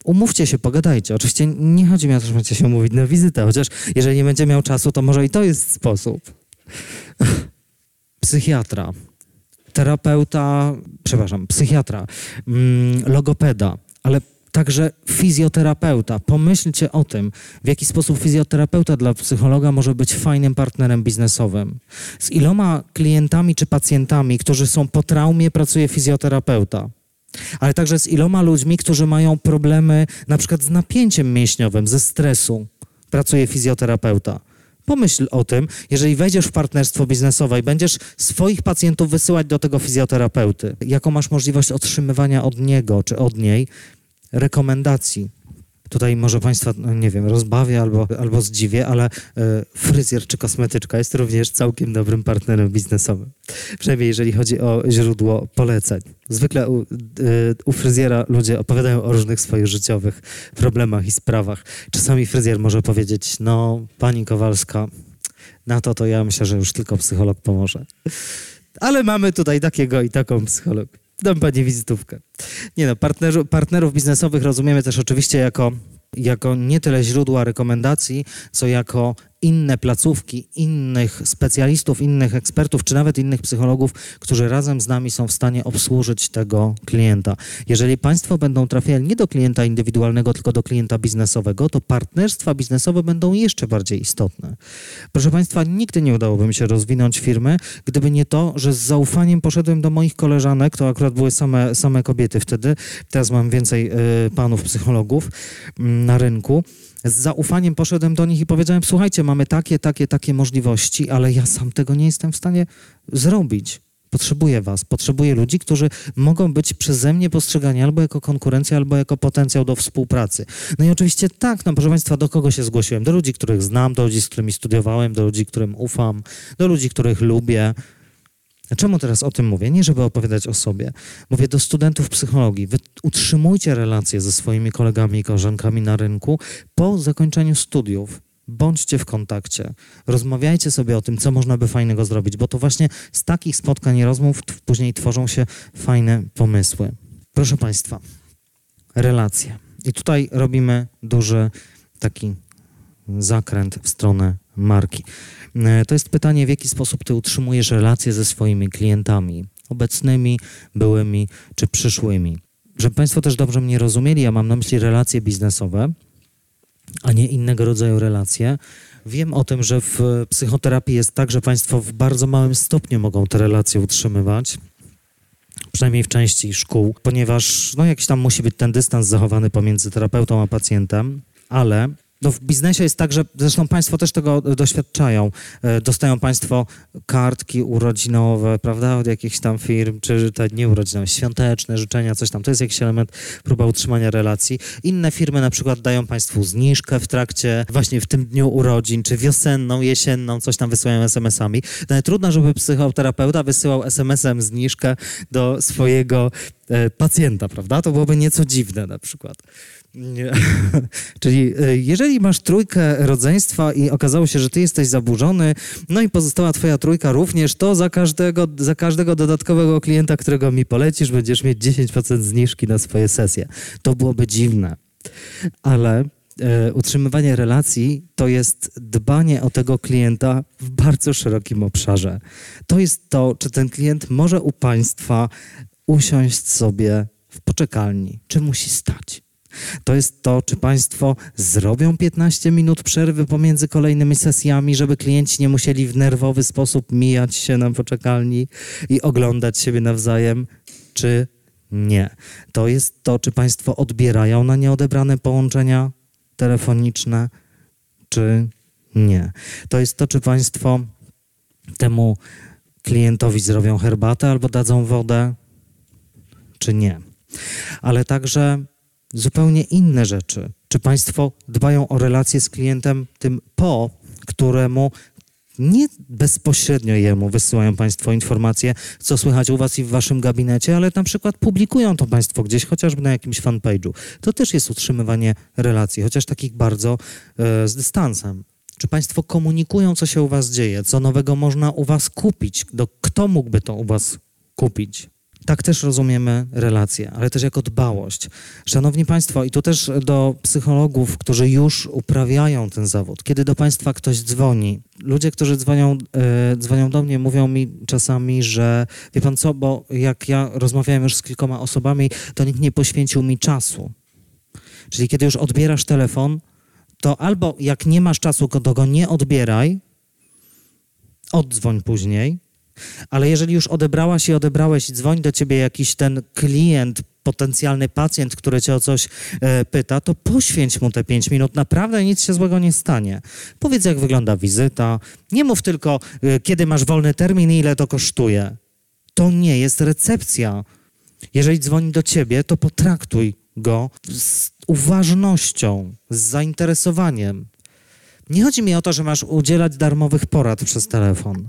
Speaker 2: Umówcie się, pogadajcie. Oczywiście nie chodzi mi o to, że macie się umówić na wizytę, chociaż jeżeli nie będzie miał czasu, to może i to jest sposób. Psychiatra, terapeuta, przepraszam, psychiatra, mm, logopeda, ale także fizjoterapeuta. Pomyślcie o tym, w jaki sposób fizjoterapeuta dla psychologa może być fajnym partnerem biznesowym. Z iloma klientami czy pacjentami, którzy są po traumie, pracuje fizjoterapeuta. Ale także z iloma ludźmi, którzy mają problemy na przykład z napięciem mięśniowym, ze stresu, pracuje fizjoterapeuta. Pomyśl o tym, jeżeli wejdziesz w partnerstwo biznesowe i będziesz swoich pacjentów wysyłać do tego fizjoterapeuty, jaką masz możliwość otrzymywania od niego czy od niej rekomendacji. Tutaj może Państwa, no nie wiem, rozbawię albo, albo zdziwię, ale y, fryzjer czy kosmetyczka jest również całkiem dobrym partnerem biznesowym. Przynajmniej jeżeli chodzi o źródło poleceń. Zwykle u, y, u fryzjera ludzie opowiadają o różnych swoich życiowych problemach i sprawach. Czasami fryzjer może powiedzieć, no pani Kowalska, Na to to ja myślę, że już tylko psycholog pomoże. Ale mamy tutaj takiego i taką psycholog. Dam pani wizytówkę. Nie no, partnerów, biznesowych rozumiemy też oczywiście jako, jako nie tyle źródła rekomendacji, co jako inne placówki, innych specjalistów, innych ekspertów, czy nawet innych psychologów, którzy razem z nami są w stanie obsłużyć tego klienta. Jeżeli Państwo będą trafiali nie do klienta indywidualnego, tylko do klienta biznesowego, to partnerstwa biznesowe będą jeszcze bardziej istotne. Proszę Państwa, nigdy nie udałoby mi się rozwinąć firmy, gdyby nie to, że z zaufaniem poszedłem do moich koleżanek, to akurat były same, same kobiety wtedy, teraz mam więcej y, panów psychologów y, na rynku, z zaufaniem poszedłem do nich i powiedziałem: Słuchajcie, mamy takie, takie, takie możliwości, ale ja sam tego nie jestem w stanie zrobić. Potrzebuję Was, potrzebuję ludzi, którzy mogą być przeze mnie postrzegani albo jako konkurencja, albo jako potencjał do współpracy. No i oczywiście tak, no proszę Państwa, do kogo się zgłosiłem? Do ludzi, których znam, do ludzi, z którymi studiowałem, do ludzi, którym ufam, do ludzi, których lubię. Czemu teraz o tym mówię? Nie, żeby opowiadać o sobie. Mówię do studentów psychologii. Wy utrzymujcie relacje ze swoimi kolegami i koleżankami na rynku po zakończeniu studiów. Bądźcie w kontakcie. Rozmawiajcie sobie o tym, co można by fajnego zrobić, bo to właśnie z takich spotkań i rozmów później tworzą się fajne pomysły. Proszę Państwa, relacje. I tutaj robimy duży taki zakręt w stronę marki. E, to jest pytanie, w jaki sposób ty utrzymujesz relacje ze swoimi klientami, obecnymi, byłymi czy przyszłymi. Żeby Państwo też dobrze mnie rozumieli, ja mam na myśli relacje biznesowe, a nie innego rodzaju relacje. Wiem o tym, że w psychoterapii jest tak, że Państwo w bardzo małym stopniu mogą te relacje utrzymywać przynajmniej w części szkół, ponieważ no, jakiś tam musi być ten dystans zachowany pomiędzy terapeutą a pacjentem, ale no w biznesie jest tak, że zresztą Państwo też tego doświadczają. E, dostają Państwo kartki urodzinowe, prawda, od jakichś tam firm, czy te nie urodzinowe, świąteczne życzenia, coś tam. To jest jakiś element, próba utrzymania relacji. Inne firmy na przykład dają Państwu zniżkę w trakcie, właśnie w tym dniu urodzin, czy wiosenną, jesienną, coś tam wysyłają SMS-ami. Nawet trudno, żeby psychoterapeuta wysyłał SMS-em zniżkę do swojego e, pacjenta, prawda? To byłoby nieco dziwne na przykład. Czyli e, jeżeli masz trójkę rodzeństwa i okazało się, że ty jesteś zaburzony, no i pozostała twoja trójka również, to za każdego, za każdego dodatkowego klienta, którego mi polecisz, będziesz mieć 10% zniżki na swoje sesje. To byłoby dziwne. Ale e, utrzymywanie relacji to jest dbanie o tego klienta w bardzo szerokim obszarze. To jest to, czy ten klient może u państwa usiąść sobie w poczekalni, czy musi stać to jest to, czy Państwo zrobią 15 minut przerwy pomiędzy kolejnymi sesjami, żeby klienci nie musieli w nerwowy sposób mijać się na poczekalni i oglądać siebie nawzajem, czy nie. To jest to, czy Państwo odbierają na nieodebrane połączenia telefoniczne, czy nie. To jest to, czy Państwo temu klientowi zrobią herbatę albo dadzą wodę, czy nie. Ale także zupełnie inne rzeczy. Czy Państwo dbają o relacje z klientem tym po, któremu nie bezpośrednio jemu wysyłają Państwo informacje, co słychać u Was i w Waszym gabinecie, ale na przykład publikują to Państwo gdzieś, chociażby na jakimś fanpage'u. To też jest utrzymywanie relacji, chociaż takich bardzo e, z dystansem. Czy Państwo komunikują, co się u Was dzieje, co nowego można u Was kupić, do, kto mógłby to u Was kupić? Tak też rozumiemy relacje, ale też jako dbałość. Szanowni Państwo, i tu też do psychologów, którzy już uprawiają ten zawód, kiedy do Państwa ktoś dzwoni, ludzie, którzy dzwonią, e, dzwonią do mnie, mówią mi czasami, że wie Pan co, bo jak ja rozmawiałem już z kilkoma osobami, to nikt nie poświęcił mi czasu. Czyli kiedy już odbierasz telefon, to albo jak nie masz czasu, to go nie odbieraj, oddzwoń później, ale jeżeli już odebrałaś i odebrałeś, dzwoń do ciebie jakiś ten klient, potencjalny pacjent, który cię o coś e, pyta, to poświęć mu te pięć minut. Naprawdę nic się złego nie stanie. Powiedz, jak wygląda wizyta. Nie mów tylko, e, kiedy masz wolny termin i ile to kosztuje. To nie jest recepcja. Jeżeli dzwoni do ciebie, to potraktuj go z uważnością, z zainteresowaniem. Nie chodzi mi o to, że masz udzielać darmowych porad przez telefon.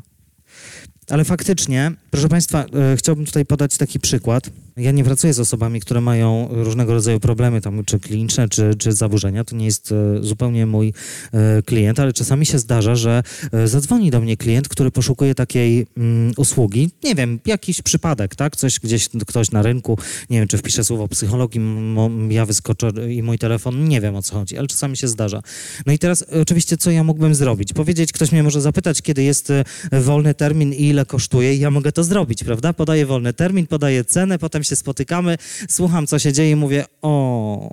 Speaker 2: Ale faktycznie, proszę Państwa, e, chciałbym tutaj podać taki przykład. Ja nie pracuję z osobami, które mają różnego rodzaju problemy, tam, czy kliniczne, czy, czy zaburzenia. To nie jest e, zupełnie mój e, klient, ale czasami się zdarza, że e, zadzwoni do mnie klient, który poszukuje takiej mm, usługi. Nie wiem, jakiś przypadek, tak? Coś gdzieś ktoś na rynku, nie wiem, czy wpisze słowo psychologii, ja wyskoczę i mój telefon, nie wiem o co chodzi, ale czasami się zdarza. No i teraz oczywiście, co ja mógłbym zrobić? Powiedzieć, ktoś mnie może zapytać, kiedy jest wolny termin i ile kosztuje i ja mogę to zrobić, prawda? Podaję wolny termin, podaję cenę, potem się spotykamy, słucham, co się dzieje i mówię, o,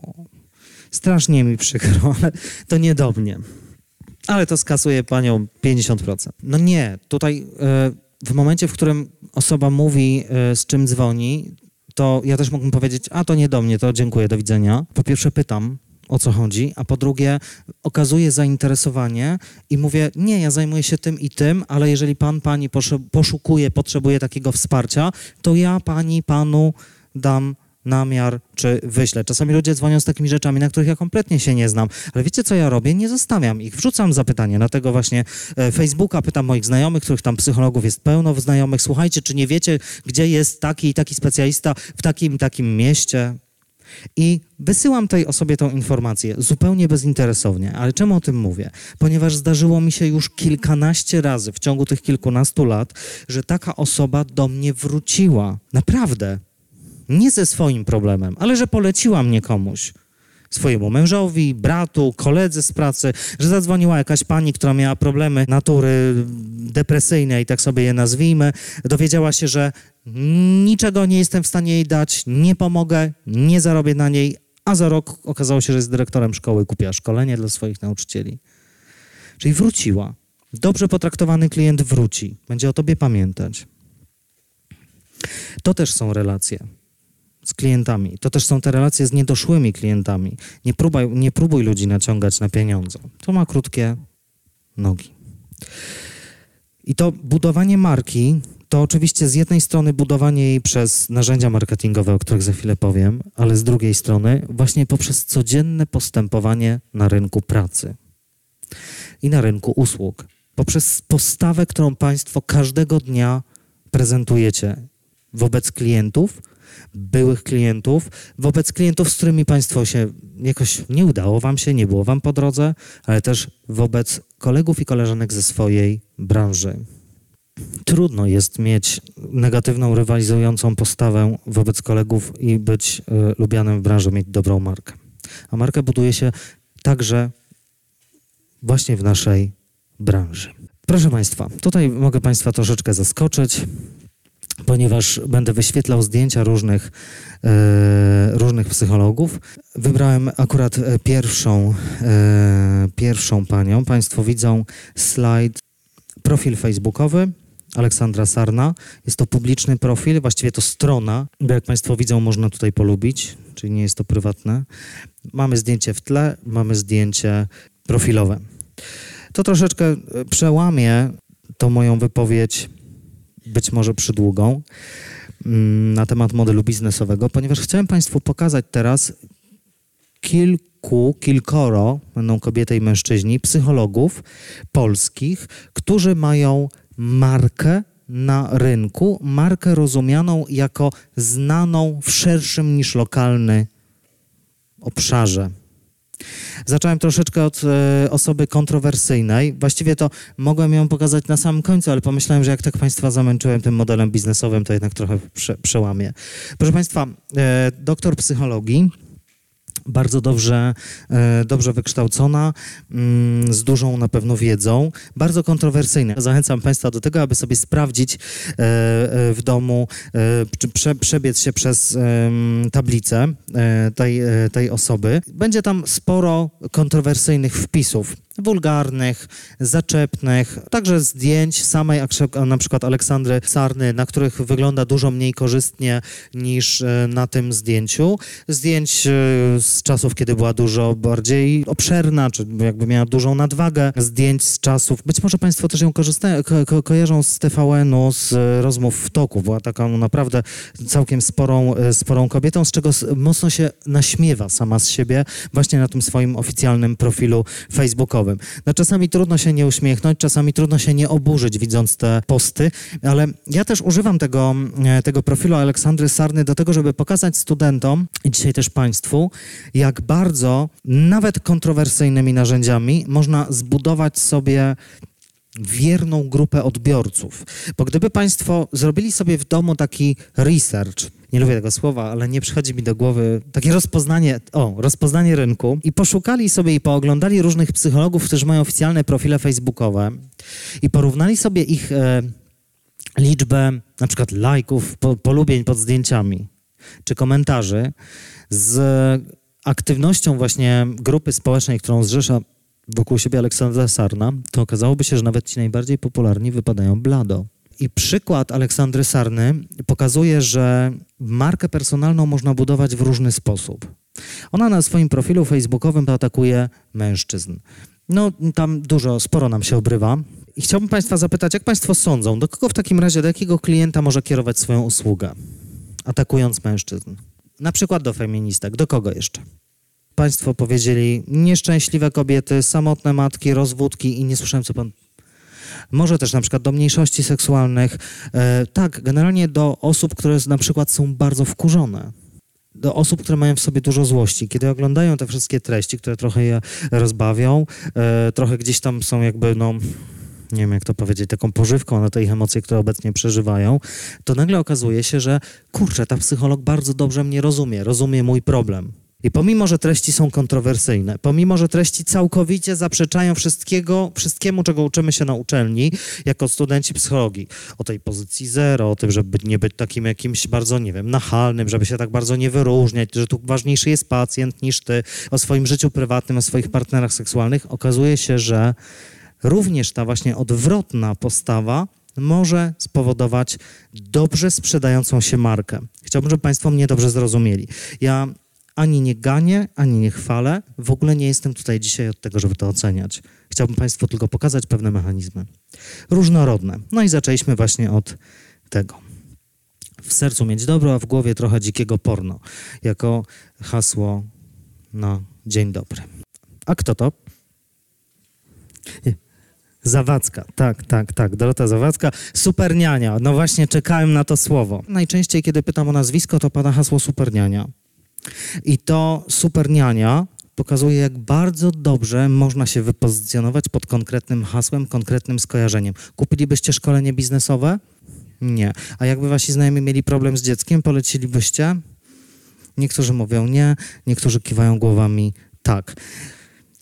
Speaker 2: strasznie mi przykro, ale to nie do mnie. Ale to skasuje panią 50%. No nie, tutaj e, w momencie, w którym osoba mówi, e, z czym dzwoni, to ja też mógłbym powiedzieć, a to nie do mnie, to dziękuję, do widzenia. Po pierwsze pytam, o co chodzi, a po drugie okazuję zainteresowanie i mówię, nie, ja zajmuję się tym i tym, ale jeżeli pan, pani poszukuje, potrzebuje takiego wsparcia, to ja pani, panu dam namiar, czy wyślę. Czasami ludzie dzwonią z takimi rzeczami, na których ja kompletnie się nie znam, ale wiecie, co ja robię? Nie zostawiam ich. Wrzucam zapytanie na tego właśnie e, Facebooka, pytam moich znajomych, których tam psychologów jest pełno w znajomych, słuchajcie, czy nie wiecie, gdzie jest taki i taki specjalista w takim takim mieście? I wysyłam tej osobie tą informację zupełnie bezinteresownie. Ale czemu o tym mówię? Ponieważ zdarzyło mi się już kilkanaście razy w ciągu tych kilkunastu lat, że taka osoba do mnie wróciła. Naprawdę. Nie ze swoim problemem, ale że poleciła mnie komuś swojemu mężowi, bratu, koledze z pracy, że zadzwoniła jakaś pani, która miała problemy natury depresyjnej, tak sobie je nazwijmy, dowiedziała się, że niczego nie jestem w stanie jej dać, nie pomogę, nie zarobię na niej, a za rok okazało się, że jest dyrektorem szkoły, kupiła szkolenie dla swoich nauczycieli. Czyli wróciła. Dobrze potraktowany klient wróci, będzie o tobie pamiętać. To też są relacje z klientami. To też są te relacje z niedoszłymi klientami. Nie próbuj, nie próbuj ludzi naciągać na pieniądze. To ma krótkie nogi. I to budowanie marki to oczywiście z jednej strony budowanie jej przez narzędzia marketingowe, o których za chwilę powiem, ale z drugiej strony właśnie poprzez codzienne postępowanie na rynku pracy i na rynku usług. Poprzez postawę, którą Państwo każdego dnia prezentujecie wobec klientów, byłych klientów, wobec klientów, z którymi Państwo się jakoś nie udało Wam się, nie było Wam po drodze, ale też wobec kolegów i koleżanek ze swojej branży. Trudno jest mieć negatywną, rywalizującą postawę wobec kolegów i być y, lubianym w branży, mieć dobrą markę. A markę buduje się także właśnie w naszej branży. Proszę Państwa, tutaj mogę Państwa troszeczkę zaskoczyć ponieważ będę wyświetlał zdjęcia różnych, e, różnych psychologów. Wybrałem akurat e, pierwszą, e, pierwszą panią. Państwo widzą slajd, profil facebookowy. Aleksandra Sarna. Jest to publiczny profil, właściwie to strona, bo jak Państwo widzą, można tutaj polubić, czyli nie jest to prywatne. Mamy zdjęcie w tle, mamy zdjęcie profilowe. To troszeczkę e, przełamie tą moją wypowiedź być może przydługą, mm, na temat modelu biznesowego, ponieważ chciałem Państwu pokazać teraz kilku, kilkoro, będą kobiety i mężczyźni, psychologów polskich, którzy mają markę na rynku, markę rozumianą jako znaną w szerszym niż lokalny obszarze. Zacząłem troszeczkę od e, osoby kontrowersyjnej. Właściwie to mogłem ją pokazać na samym końcu, ale pomyślałem, że jak tak Państwa zamęczyłem tym modelem biznesowym, to jednak trochę prze, przełamię. Proszę Państwa, e, doktor psychologii, bardzo dobrze, e, dobrze wykształcona, mm, z dużą na pewno wiedzą, bardzo kontrowersyjna. Zachęcam Państwa do tego, aby sobie sprawdzić e, e, w domu, prze, przebiec się przez tablicę tej, tej osoby. Będzie tam sporo kontrowersyjnych wpisów wulgarnych, zaczepnych, także zdjęć samej na przykład Aleksandry Sarny, na których wygląda dużo mniej korzystnie niż e, na tym zdjęciu. Zdjęć e, z czasów, kiedy była dużo bardziej obszerna, czy jakby miała dużą nadwagę. Zdjęć z czasów, być może Państwo też ją korzysta, ko ko kojarzą z TVN-u, z rozmów w toku. Była taką naprawdę całkiem sporą, e, sporą kobietą, z czego mocno się naśmiewa sama z siebie właśnie na tym swoim oficjalnym profilu facebookowym. Facebookowym. No czasami trudno się nie uśmiechnąć, czasami trudno się nie oburzyć widząc te posty, ale ja też używam tego, e, tego profilu Aleksandry Sarny do tego, żeby pokazać studentom i dzisiaj też Państwu, jak bardzo nawet kontrowersyjnymi narzędziami można zbudować sobie wierną grupę odbiorców. Bo gdyby Państwo zrobili sobie w domu taki research, nie lubię tego słowa, ale nie przychodzi mi do głowy takie rozpoznanie, o, rozpoznanie rynku. I poszukali sobie i pooglądali różnych psychologów, którzy mają oficjalne profile facebookowe. I porównali sobie ich e, liczbę na przykład lajków, po, polubień pod zdjęciami czy komentarzy z aktywnością właśnie grupy społecznej, którą zrzesza wokół siebie Aleksandra Sarna, to okazałoby się, że nawet ci najbardziej popularni wypadają blado. I przykład Aleksandry Sarny pokazuje, że markę personalną można budować w różny sposób. Ona na swoim profilu facebookowym atakuje mężczyzn. No, tam dużo, sporo nam się obrywa. I chciałbym Państwa zapytać, jak Państwo sądzą, do kogo w takim razie, do jakiego klienta może kierować swoją usługę, atakując mężczyzn? Na przykład do feministek, do kogo jeszcze? Państwo powiedzieli nieszczęśliwe kobiety, samotne matki, rozwódki i nie słyszałem, co Pan może też na przykład do mniejszości seksualnych. E, tak, generalnie do osób, które na przykład są bardzo wkurzone. Do osób, które mają w sobie dużo złości. Kiedy oglądają te wszystkie treści, które trochę je rozbawią, e, trochę gdzieś tam są jakby, no, nie wiem jak to powiedzieć, taką pożywką na te ich emocje, które obecnie przeżywają, to nagle okazuje się, że kurczę, ta psycholog bardzo dobrze mnie rozumie, rozumie mój problem. I pomimo, że treści są kontrowersyjne, pomimo, że treści całkowicie zaprzeczają wszystkiego, wszystkiemu, czego uczymy się na uczelni, jako studenci psychologii, o tej pozycji zero, o tym, żeby nie być takim jakimś bardzo, nie wiem, nachalnym, żeby się tak bardzo nie wyróżniać, że tu ważniejszy jest pacjent niż ty, o swoim życiu prywatnym, o swoich partnerach seksualnych, okazuje się, że również ta właśnie odwrotna postawa może spowodować dobrze sprzedającą się markę. Chciałbym, żeby Państwo mnie dobrze zrozumieli. Ja ani nie ganię, ani nie chwalę. W ogóle nie jestem tutaj dzisiaj od tego, żeby to oceniać. Chciałbym Państwu tylko pokazać pewne mechanizmy. Różnorodne. No i zaczęliśmy właśnie od tego. W sercu mieć dobro, a w głowie trochę dzikiego porno. Jako hasło na dzień dobry. A kto to? Zawadzka, tak, tak, tak, Dorota Zawadzka, superniania, no właśnie czekałem na to słowo. Najczęściej, kiedy pytam o nazwisko, to pada hasło superniania. I to superniania pokazuje, jak bardzo dobrze można się wypozycjonować pod konkretnym hasłem, konkretnym skojarzeniem. Kupilibyście szkolenie biznesowe? Nie. A jakby wasi znajomi mieli problem z dzieckiem, polecilibyście? Niektórzy mówią nie, niektórzy kiwają głowami tak.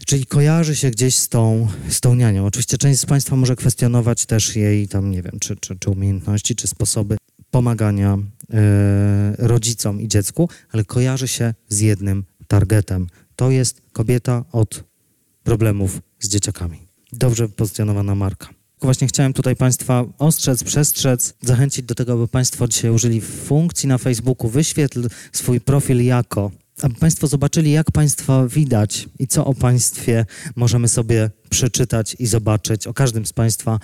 Speaker 2: Czyli kojarzy się gdzieś z tą, z tą nianią. Oczywiście część z Państwa może kwestionować też jej tam, nie wiem, czy, czy, czy umiejętności, czy sposoby pomagania e, rodzicom i dziecku, ale kojarzy się z jednym targetem. To jest kobieta od problemów z dzieciakami. Dobrze pozycjonowana marka. Właśnie chciałem tutaj Państwa ostrzec, przestrzec, zachęcić do tego, aby Państwo dzisiaj użyli funkcji na Facebooku wyświetl swój profil jako, aby Państwo zobaczyli, jak Państwa widać i co o Państwie możemy sobie przeczytać i zobaczyć o każdym z Państwa e,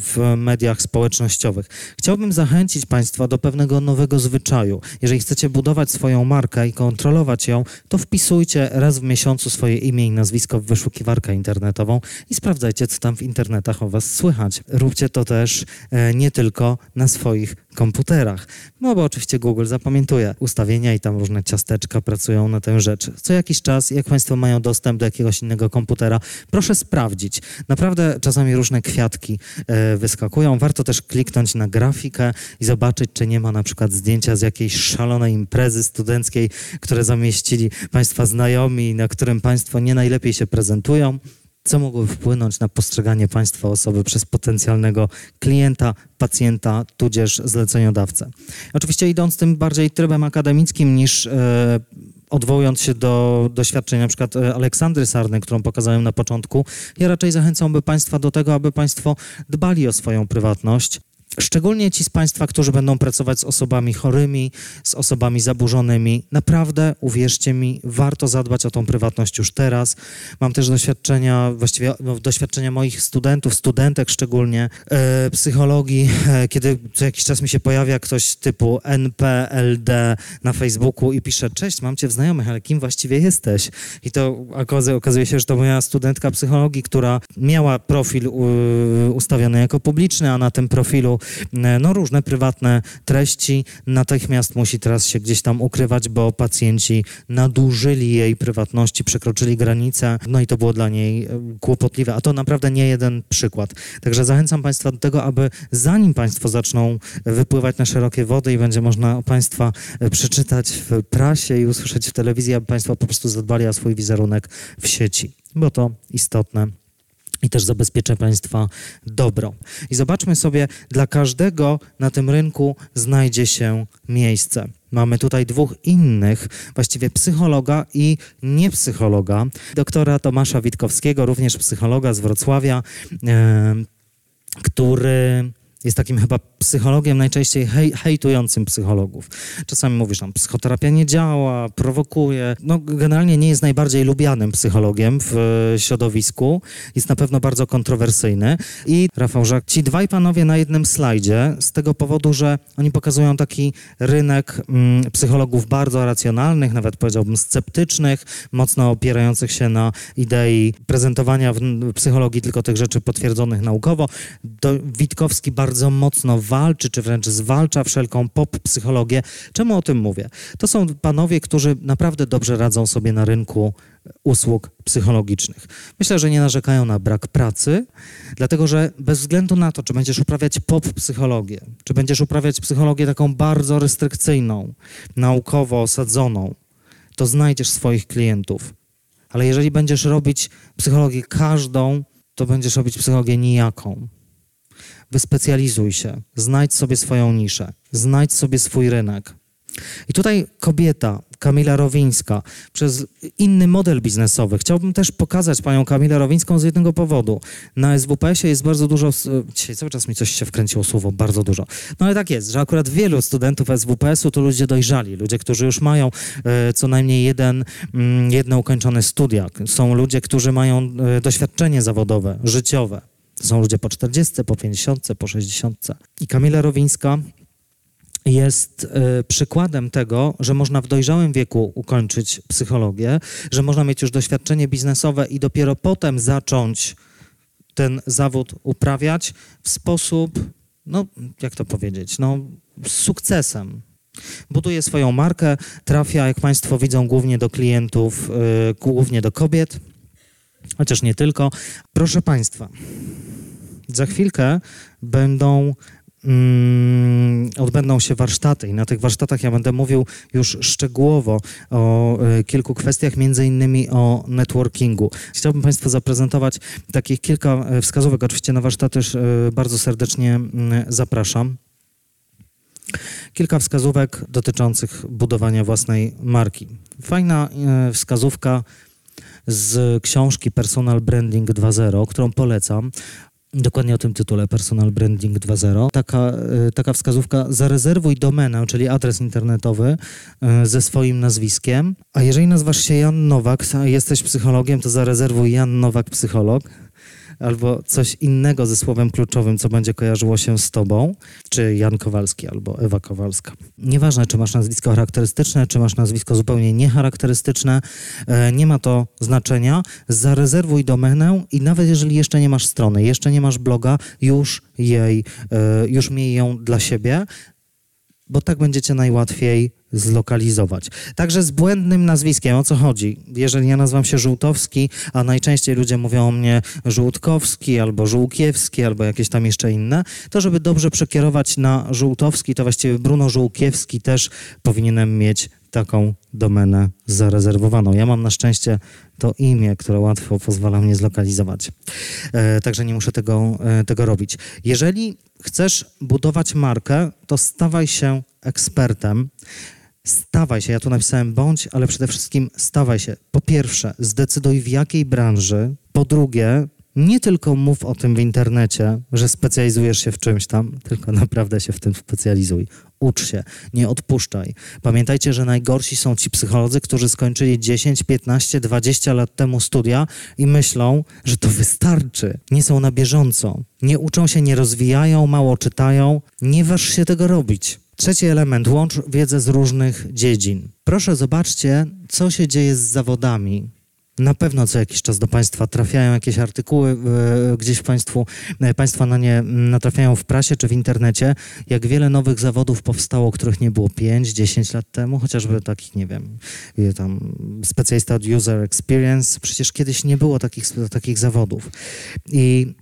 Speaker 2: w mediach społecznościowych. Chciałbym zachęcić Państwa do pewnego nowego zwyczaju. Jeżeli chcecie budować swoją markę i kontrolować ją, to wpisujcie raz w miesiącu swoje imię i nazwisko w wyszukiwarkę internetową i sprawdzajcie, co tam w internetach o Was słychać. Róbcie to też e, nie tylko na swoich komputerach. No bo oczywiście Google zapamiętuje ustawienia i tam różne ciasteczka pracują na tę rzecz. Co jakiś czas, jak Państwo mają dostęp do jakiegoś innego komputera, proszę proszę sprawdzić. Naprawdę czasami różne kwiatki e, wyskakują. Warto też kliknąć na grafikę i zobaczyć, czy nie ma na przykład zdjęcia z jakiejś szalonej imprezy studenckiej, które zamieścili Państwa znajomi, na którym Państwo nie najlepiej się prezentują co mogłoby wpłynąć na postrzeganie państwa osoby przez potencjalnego klienta, pacjenta, tudzież zleceniodawcę. Oczywiście idąc tym bardziej trybem akademickim niż e, odwołując się do doświadczeń na przykład e, Aleksandry Sarny, którą pokazałem na początku, ja raczej zachęcałbym Państwa do tego, aby Państwo dbali o swoją prywatność, Szczególnie ci z Państwa, którzy będą pracować z osobami chorymi, z osobami zaburzonymi. Naprawdę, uwierzcie mi, warto zadbać o tą prywatność już teraz. Mam też doświadczenia, właściwie no, doświadczenia moich studentów, studentek szczególnie, e, psychologii, e, kiedy co jakiś czas mi się pojawia ktoś typu NPLD na Facebooku i pisze, cześć, mam Cię w znajomych, ale kim właściwie jesteś? I to okazuje się, że to moja studentka psychologii, która miała profil ustawiony jako publiczny, a na tym profilu no, różne prywatne treści, natychmiast musi teraz się gdzieś tam ukrywać, bo pacjenci nadużyli jej prywatności, przekroczyli granice, no i to było dla niej e, kłopotliwe, a to naprawdę nie jeden przykład. Także zachęcam Państwa do tego, aby zanim Państwo zaczną wypływać na szerokie wody i będzie można Państwa e, przeczytać w prasie i usłyszeć w telewizji, aby Państwo po prostu zadbali o swój wizerunek w sieci, bo to istotne i też zabezpieczę Państwa dobro. I zobaczmy sobie, dla każdego na tym rynku znajdzie się miejsce. Mamy tutaj dwóch innych, właściwie psychologa i niepsychologa, doktora Tomasza Witkowskiego, również psychologa z Wrocławia, e, który jest takim chyba psychologiem najczęściej hej, hejtującym psychologów. Czasami mówisz tam, psychoterapia nie działa, prowokuje. No generalnie nie jest najbardziej lubianym psychologiem w e, środowisku. Jest na pewno bardzo kontrowersyjny. I Rafał Żak, ci dwaj panowie na jednym slajdzie z tego powodu, że oni pokazują taki rynek mm, psychologów bardzo racjonalnych, nawet powiedziałbym sceptycznych, mocno opierających się na idei prezentowania w psychologii tylko tych rzeczy potwierdzonych naukowo. Do, Witkowski bardzo mocno walczy, czy wręcz zwalcza wszelką pop-psychologię. Czemu o tym mówię? To są panowie, którzy naprawdę dobrze radzą sobie na rynku usług psychologicznych. Myślę, że nie narzekają na brak pracy, dlatego że bez względu na to, czy będziesz uprawiać pop-psychologię, czy będziesz uprawiać psychologię taką bardzo restrykcyjną, naukowo osadzoną, to znajdziesz swoich klientów. Ale jeżeli będziesz robić psychologię każdą, to będziesz robić psychologię nijaką wyspecjalizuj się, znajdź sobie swoją niszę, znajdź sobie swój rynek. I tutaj kobieta, Kamila Rowińska, przez inny model biznesowy. Chciałbym też pokazać panią Kamilę Rowińską z jednego powodu. Na SWPS-ie jest bardzo dużo, dzisiaj cały czas mi coś się wkręciło słowo, bardzo dużo. No ale tak jest, że akurat wielu studentów SWPS-u to ludzie dojrzali, ludzie, którzy już mają e, co najmniej jeden, mm, jedne ukończone studia. Są ludzie, którzy mają e, doświadczenie zawodowe, życiowe. To są ludzie po 40, po 50, po 60. I Kamila Rowińska jest y, przykładem tego, że można w dojrzałym wieku ukończyć psychologię, że można mieć już doświadczenie biznesowe i dopiero potem zacząć ten zawód uprawiać w sposób, no jak to powiedzieć, no z sukcesem. Buduje swoją markę, trafia, jak Państwo widzą, głównie do klientów, y, głównie do kobiet, chociaż nie tylko. Proszę Państwa, za chwilkę będą mm, odbędą się warsztaty i na tych warsztatach ja będę mówił już szczegółowo o y, kilku kwestiach, między innymi o networkingu. Chciałbym Państwu zaprezentować takich kilka e, wskazówek. Oczywiście na warsztaty y, bardzo serdecznie y, zapraszam. Kilka wskazówek dotyczących budowania własnej marki. Fajna wskazówka z książki Personal Branding 2.0, którą polecam. Dokładnie o tym tytule Personal Branding 2.0. Taka, y, taka wskazówka, zarezerwuj domenę, czyli adres internetowy y, ze swoim nazwiskiem. A jeżeli nazywasz się Jan Nowak, jesteś psychologiem, to zarezerwuj Jan Nowak Psycholog albo coś innego ze słowem kluczowym, co będzie kojarzyło się z tobą, czy Jan Kowalski albo Ewa Kowalska. Nieważne, czy masz nazwisko charakterystyczne, czy masz nazwisko zupełnie niecharakterystyczne, e, nie ma to znaczenia. Zarezerwuj domenę i nawet jeżeli jeszcze nie masz strony, jeszcze nie masz bloga, już jej, e, już miej ją dla siebie, bo tak będziecie najłatwiej zlokalizować. Także z błędnym nazwiskiem, o co chodzi? Jeżeli ja nazywam się Żółtowski, a najczęściej ludzie mówią o mnie Żółtkowski albo Żółkiewski albo jakieś tam jeszcze inne, to żeby dobrze przekierować na Żółtowski, to właściwie Bruno Żółkiewski też powinienem mieć taką domenę zarezerwowaną. Ja mam na szczęście to imię, które łatwo pozwala mnie zlokalizować. E, także nie muszę tego, e, tego robić. Jeżeli chcesz budować markę, to stawaj się ekspertem. Stawaj się, ja tu napisałem bądź, ale przede wszystkim stawaj się. Po pierwsze, zdecyduj w jakiej branży. Po drugie, nie tylko mów o tym w internecie, że specjalizujesz się w czymś tam, tylko naprawdę się w tym specjalizuj. Ucz się, nie odpuszczaj. Pamiętajcie, że najgorsi są ci psycholodzy, którzy skończyli 10, 15, 20 lat temu studia i myślą, że to wystarczy. Nie są na bieżąco. Nie uczą się, nie rozwijają, mało czytają. Nie waż się tego robić. Trzeci element, łącz wiedzę z różnych dziedzin. Proszę zobaczcie, co się dzieje z zawodami. Na pewno co jakiś czas do Państwa trafiają jakieś artykuły, e, gdzieś państwu, e, Państwa na nie natrafiają w prasie czy w internecie, jak wiele nowych zawodów powstało, których nie było 5-10 lat temu, chociażby takich, nie wiem, e, tam specjalista od user experience, przecież kiedyś nie było takich, takich zawodów. I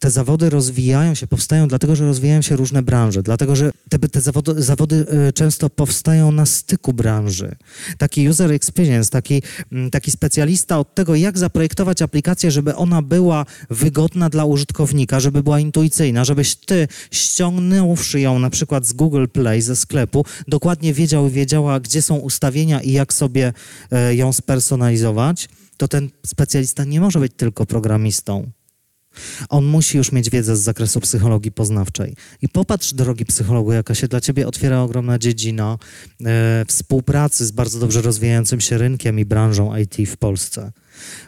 Speaker 2: te zawody rozwijają się, powstają dlatego, że rozwijają się różne branże, dlatego, że te, te zawody, zawody, y, często powstają na styku branży. Taki user experience, taki, mm, taki specjalista od tego, jak zaprojektować aplikację, żeby ona była wygodna dla użytkownika, żeby była intuicyjna, żebyś ty ściągnąwszy ją na przykład z Google Play, ze sklepu, dokładnie wiedział wiedziała, gdzie są ustawienia i jak sobie e, ją spersonalizować, to ten specjalista nie może być tylko programistą on musi już mieć wiedzę z zakresu psychologii poznawczej. I popatrz, drogi psychologu, jaka się dla ciebie otwiera ogromna dziedzina e, współpracy z bardzo dobrze rozwijającym się rynkiem i branżą IT w Polsce.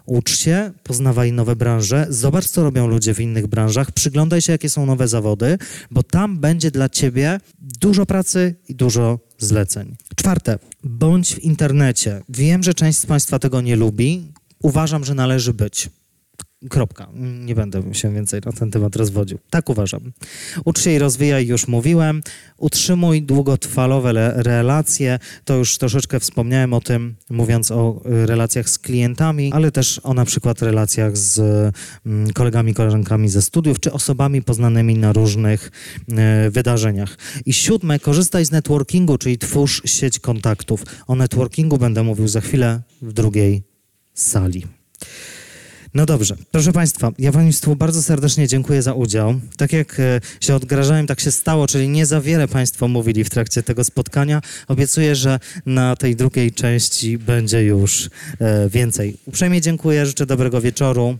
Speaker 2: Ucz się, poznawaj nowe branże, zobacz, co robią ludzie w innych branżach, przyglądaj się, jakie są nowe zawody, bo tam będzie dla ciebie dużo pracy i dużo zleceń. Czwarte, bądź w internecie. Wiem, że część z Państwa tego nie lubi. Uważam, że należy być. Kropka. Nie będę się więcej na ten temat rozwodził. Tak uważam. Ucz się i rozwijaj, już mówiłem. Utrzymuj długotrwałe relacje. To już troszeczkę wspomniałem o tym, mówiąc o y, relacjach z klientami, ale też o na przykład relacjach z mm, kolegami, koleżankami ze studiów, czy osobami poznanymi na różnych y, wydarzeniach. I siódme, korzystaj z networkingu, czyli twórz sieć kontaktów. O networkingu będę mówił za chwilę w drugiej sali. No dobrze, proszę Państwa, ja Państwu bardzo serdecznie dziękuję za udział. Tak jak e, się odgrażałem, tak się stało, czyli nie za wiele Państwo mówili w trakcie tego spotkania. Obiecuję, że na tej drugiej części będzie już e, więcej. Uprzejmie dziękuję, życzę dobrego wieczoru.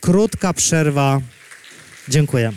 Speaker 2: Krótka przerwa. Dziękuję.